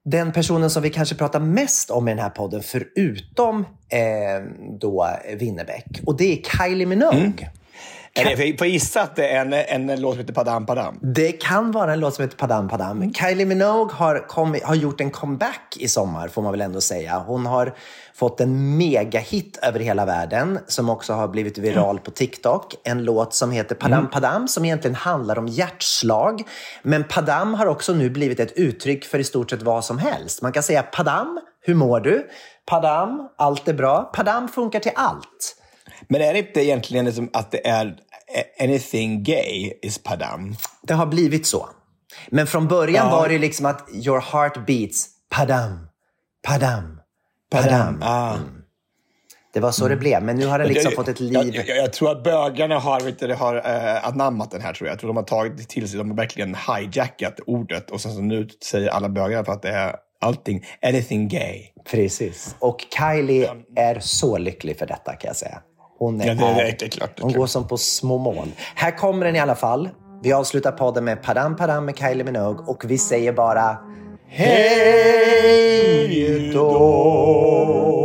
Den personen som vi kanske pratar mest om i den här podden, förutom eh, då Winnerbäck. Och det är Kylie Minogue. Är för jag får gissa att det är en, en låt som heter Padam Padam. Det kan vara en låt som heter Padam Padam. Kylie Minogue har, kommit, har gjort en comeback i sommar, får man väl ändå säga. Hon har fått en megahit över hela världen som också har blivit viral på TikTok. En låt som heter Padam Mm. Padam som egentligen handlar om hjärtslag. Men Padam har också nu blivit ett uttryck för i stort sett vad som helst. Man kan säga Padam, hur mår du? Padam, allt är bra. Padam funkar till allt. Men är det inte egentligen liksom att det är anything gay is Padam? Det har blivit så. Men från början Ja. var det liksom att your heart beats Padam, Padam, Padam. Ah. Mm. Det var så det blev, men nu har det liksom Jag- fått ett Jag, liv. jag, jag tror att bögarna har, vet du, har uh, anammat den här. tror Jag Jag tror de har tagit det till sig. De har verkligen hijackat ordet. Och sen så nu säger alla bögar för att det är allting, anything gay. Precis. Och Kylie är så lycklig för detta kan jag säga. Hon, är, Ja, det är- det är klart, det är hon klart. går som på små mål. Här kommer den i alla fall. Vi avslutar podden med Padam Padam med Kylie Minogue och vi säger bara Hej då!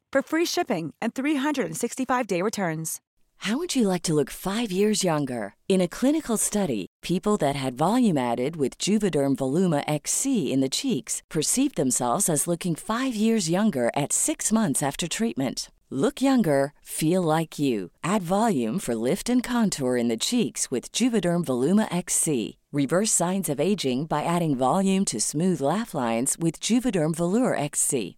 for free shipping and 365-day returns. How would you like to look five years younger? In a clinical study, people that had volume added with Juvederm Voluma XC in the cheeks perceived themselves as looking five years younger at six months after treatment. Look younger, feel like you. Add volume for lift and contour in the cheeks with Juvederm Voluma XC. Reverse signs of aging by adding volume to smooth laugh lines with Juvederm Volure XC.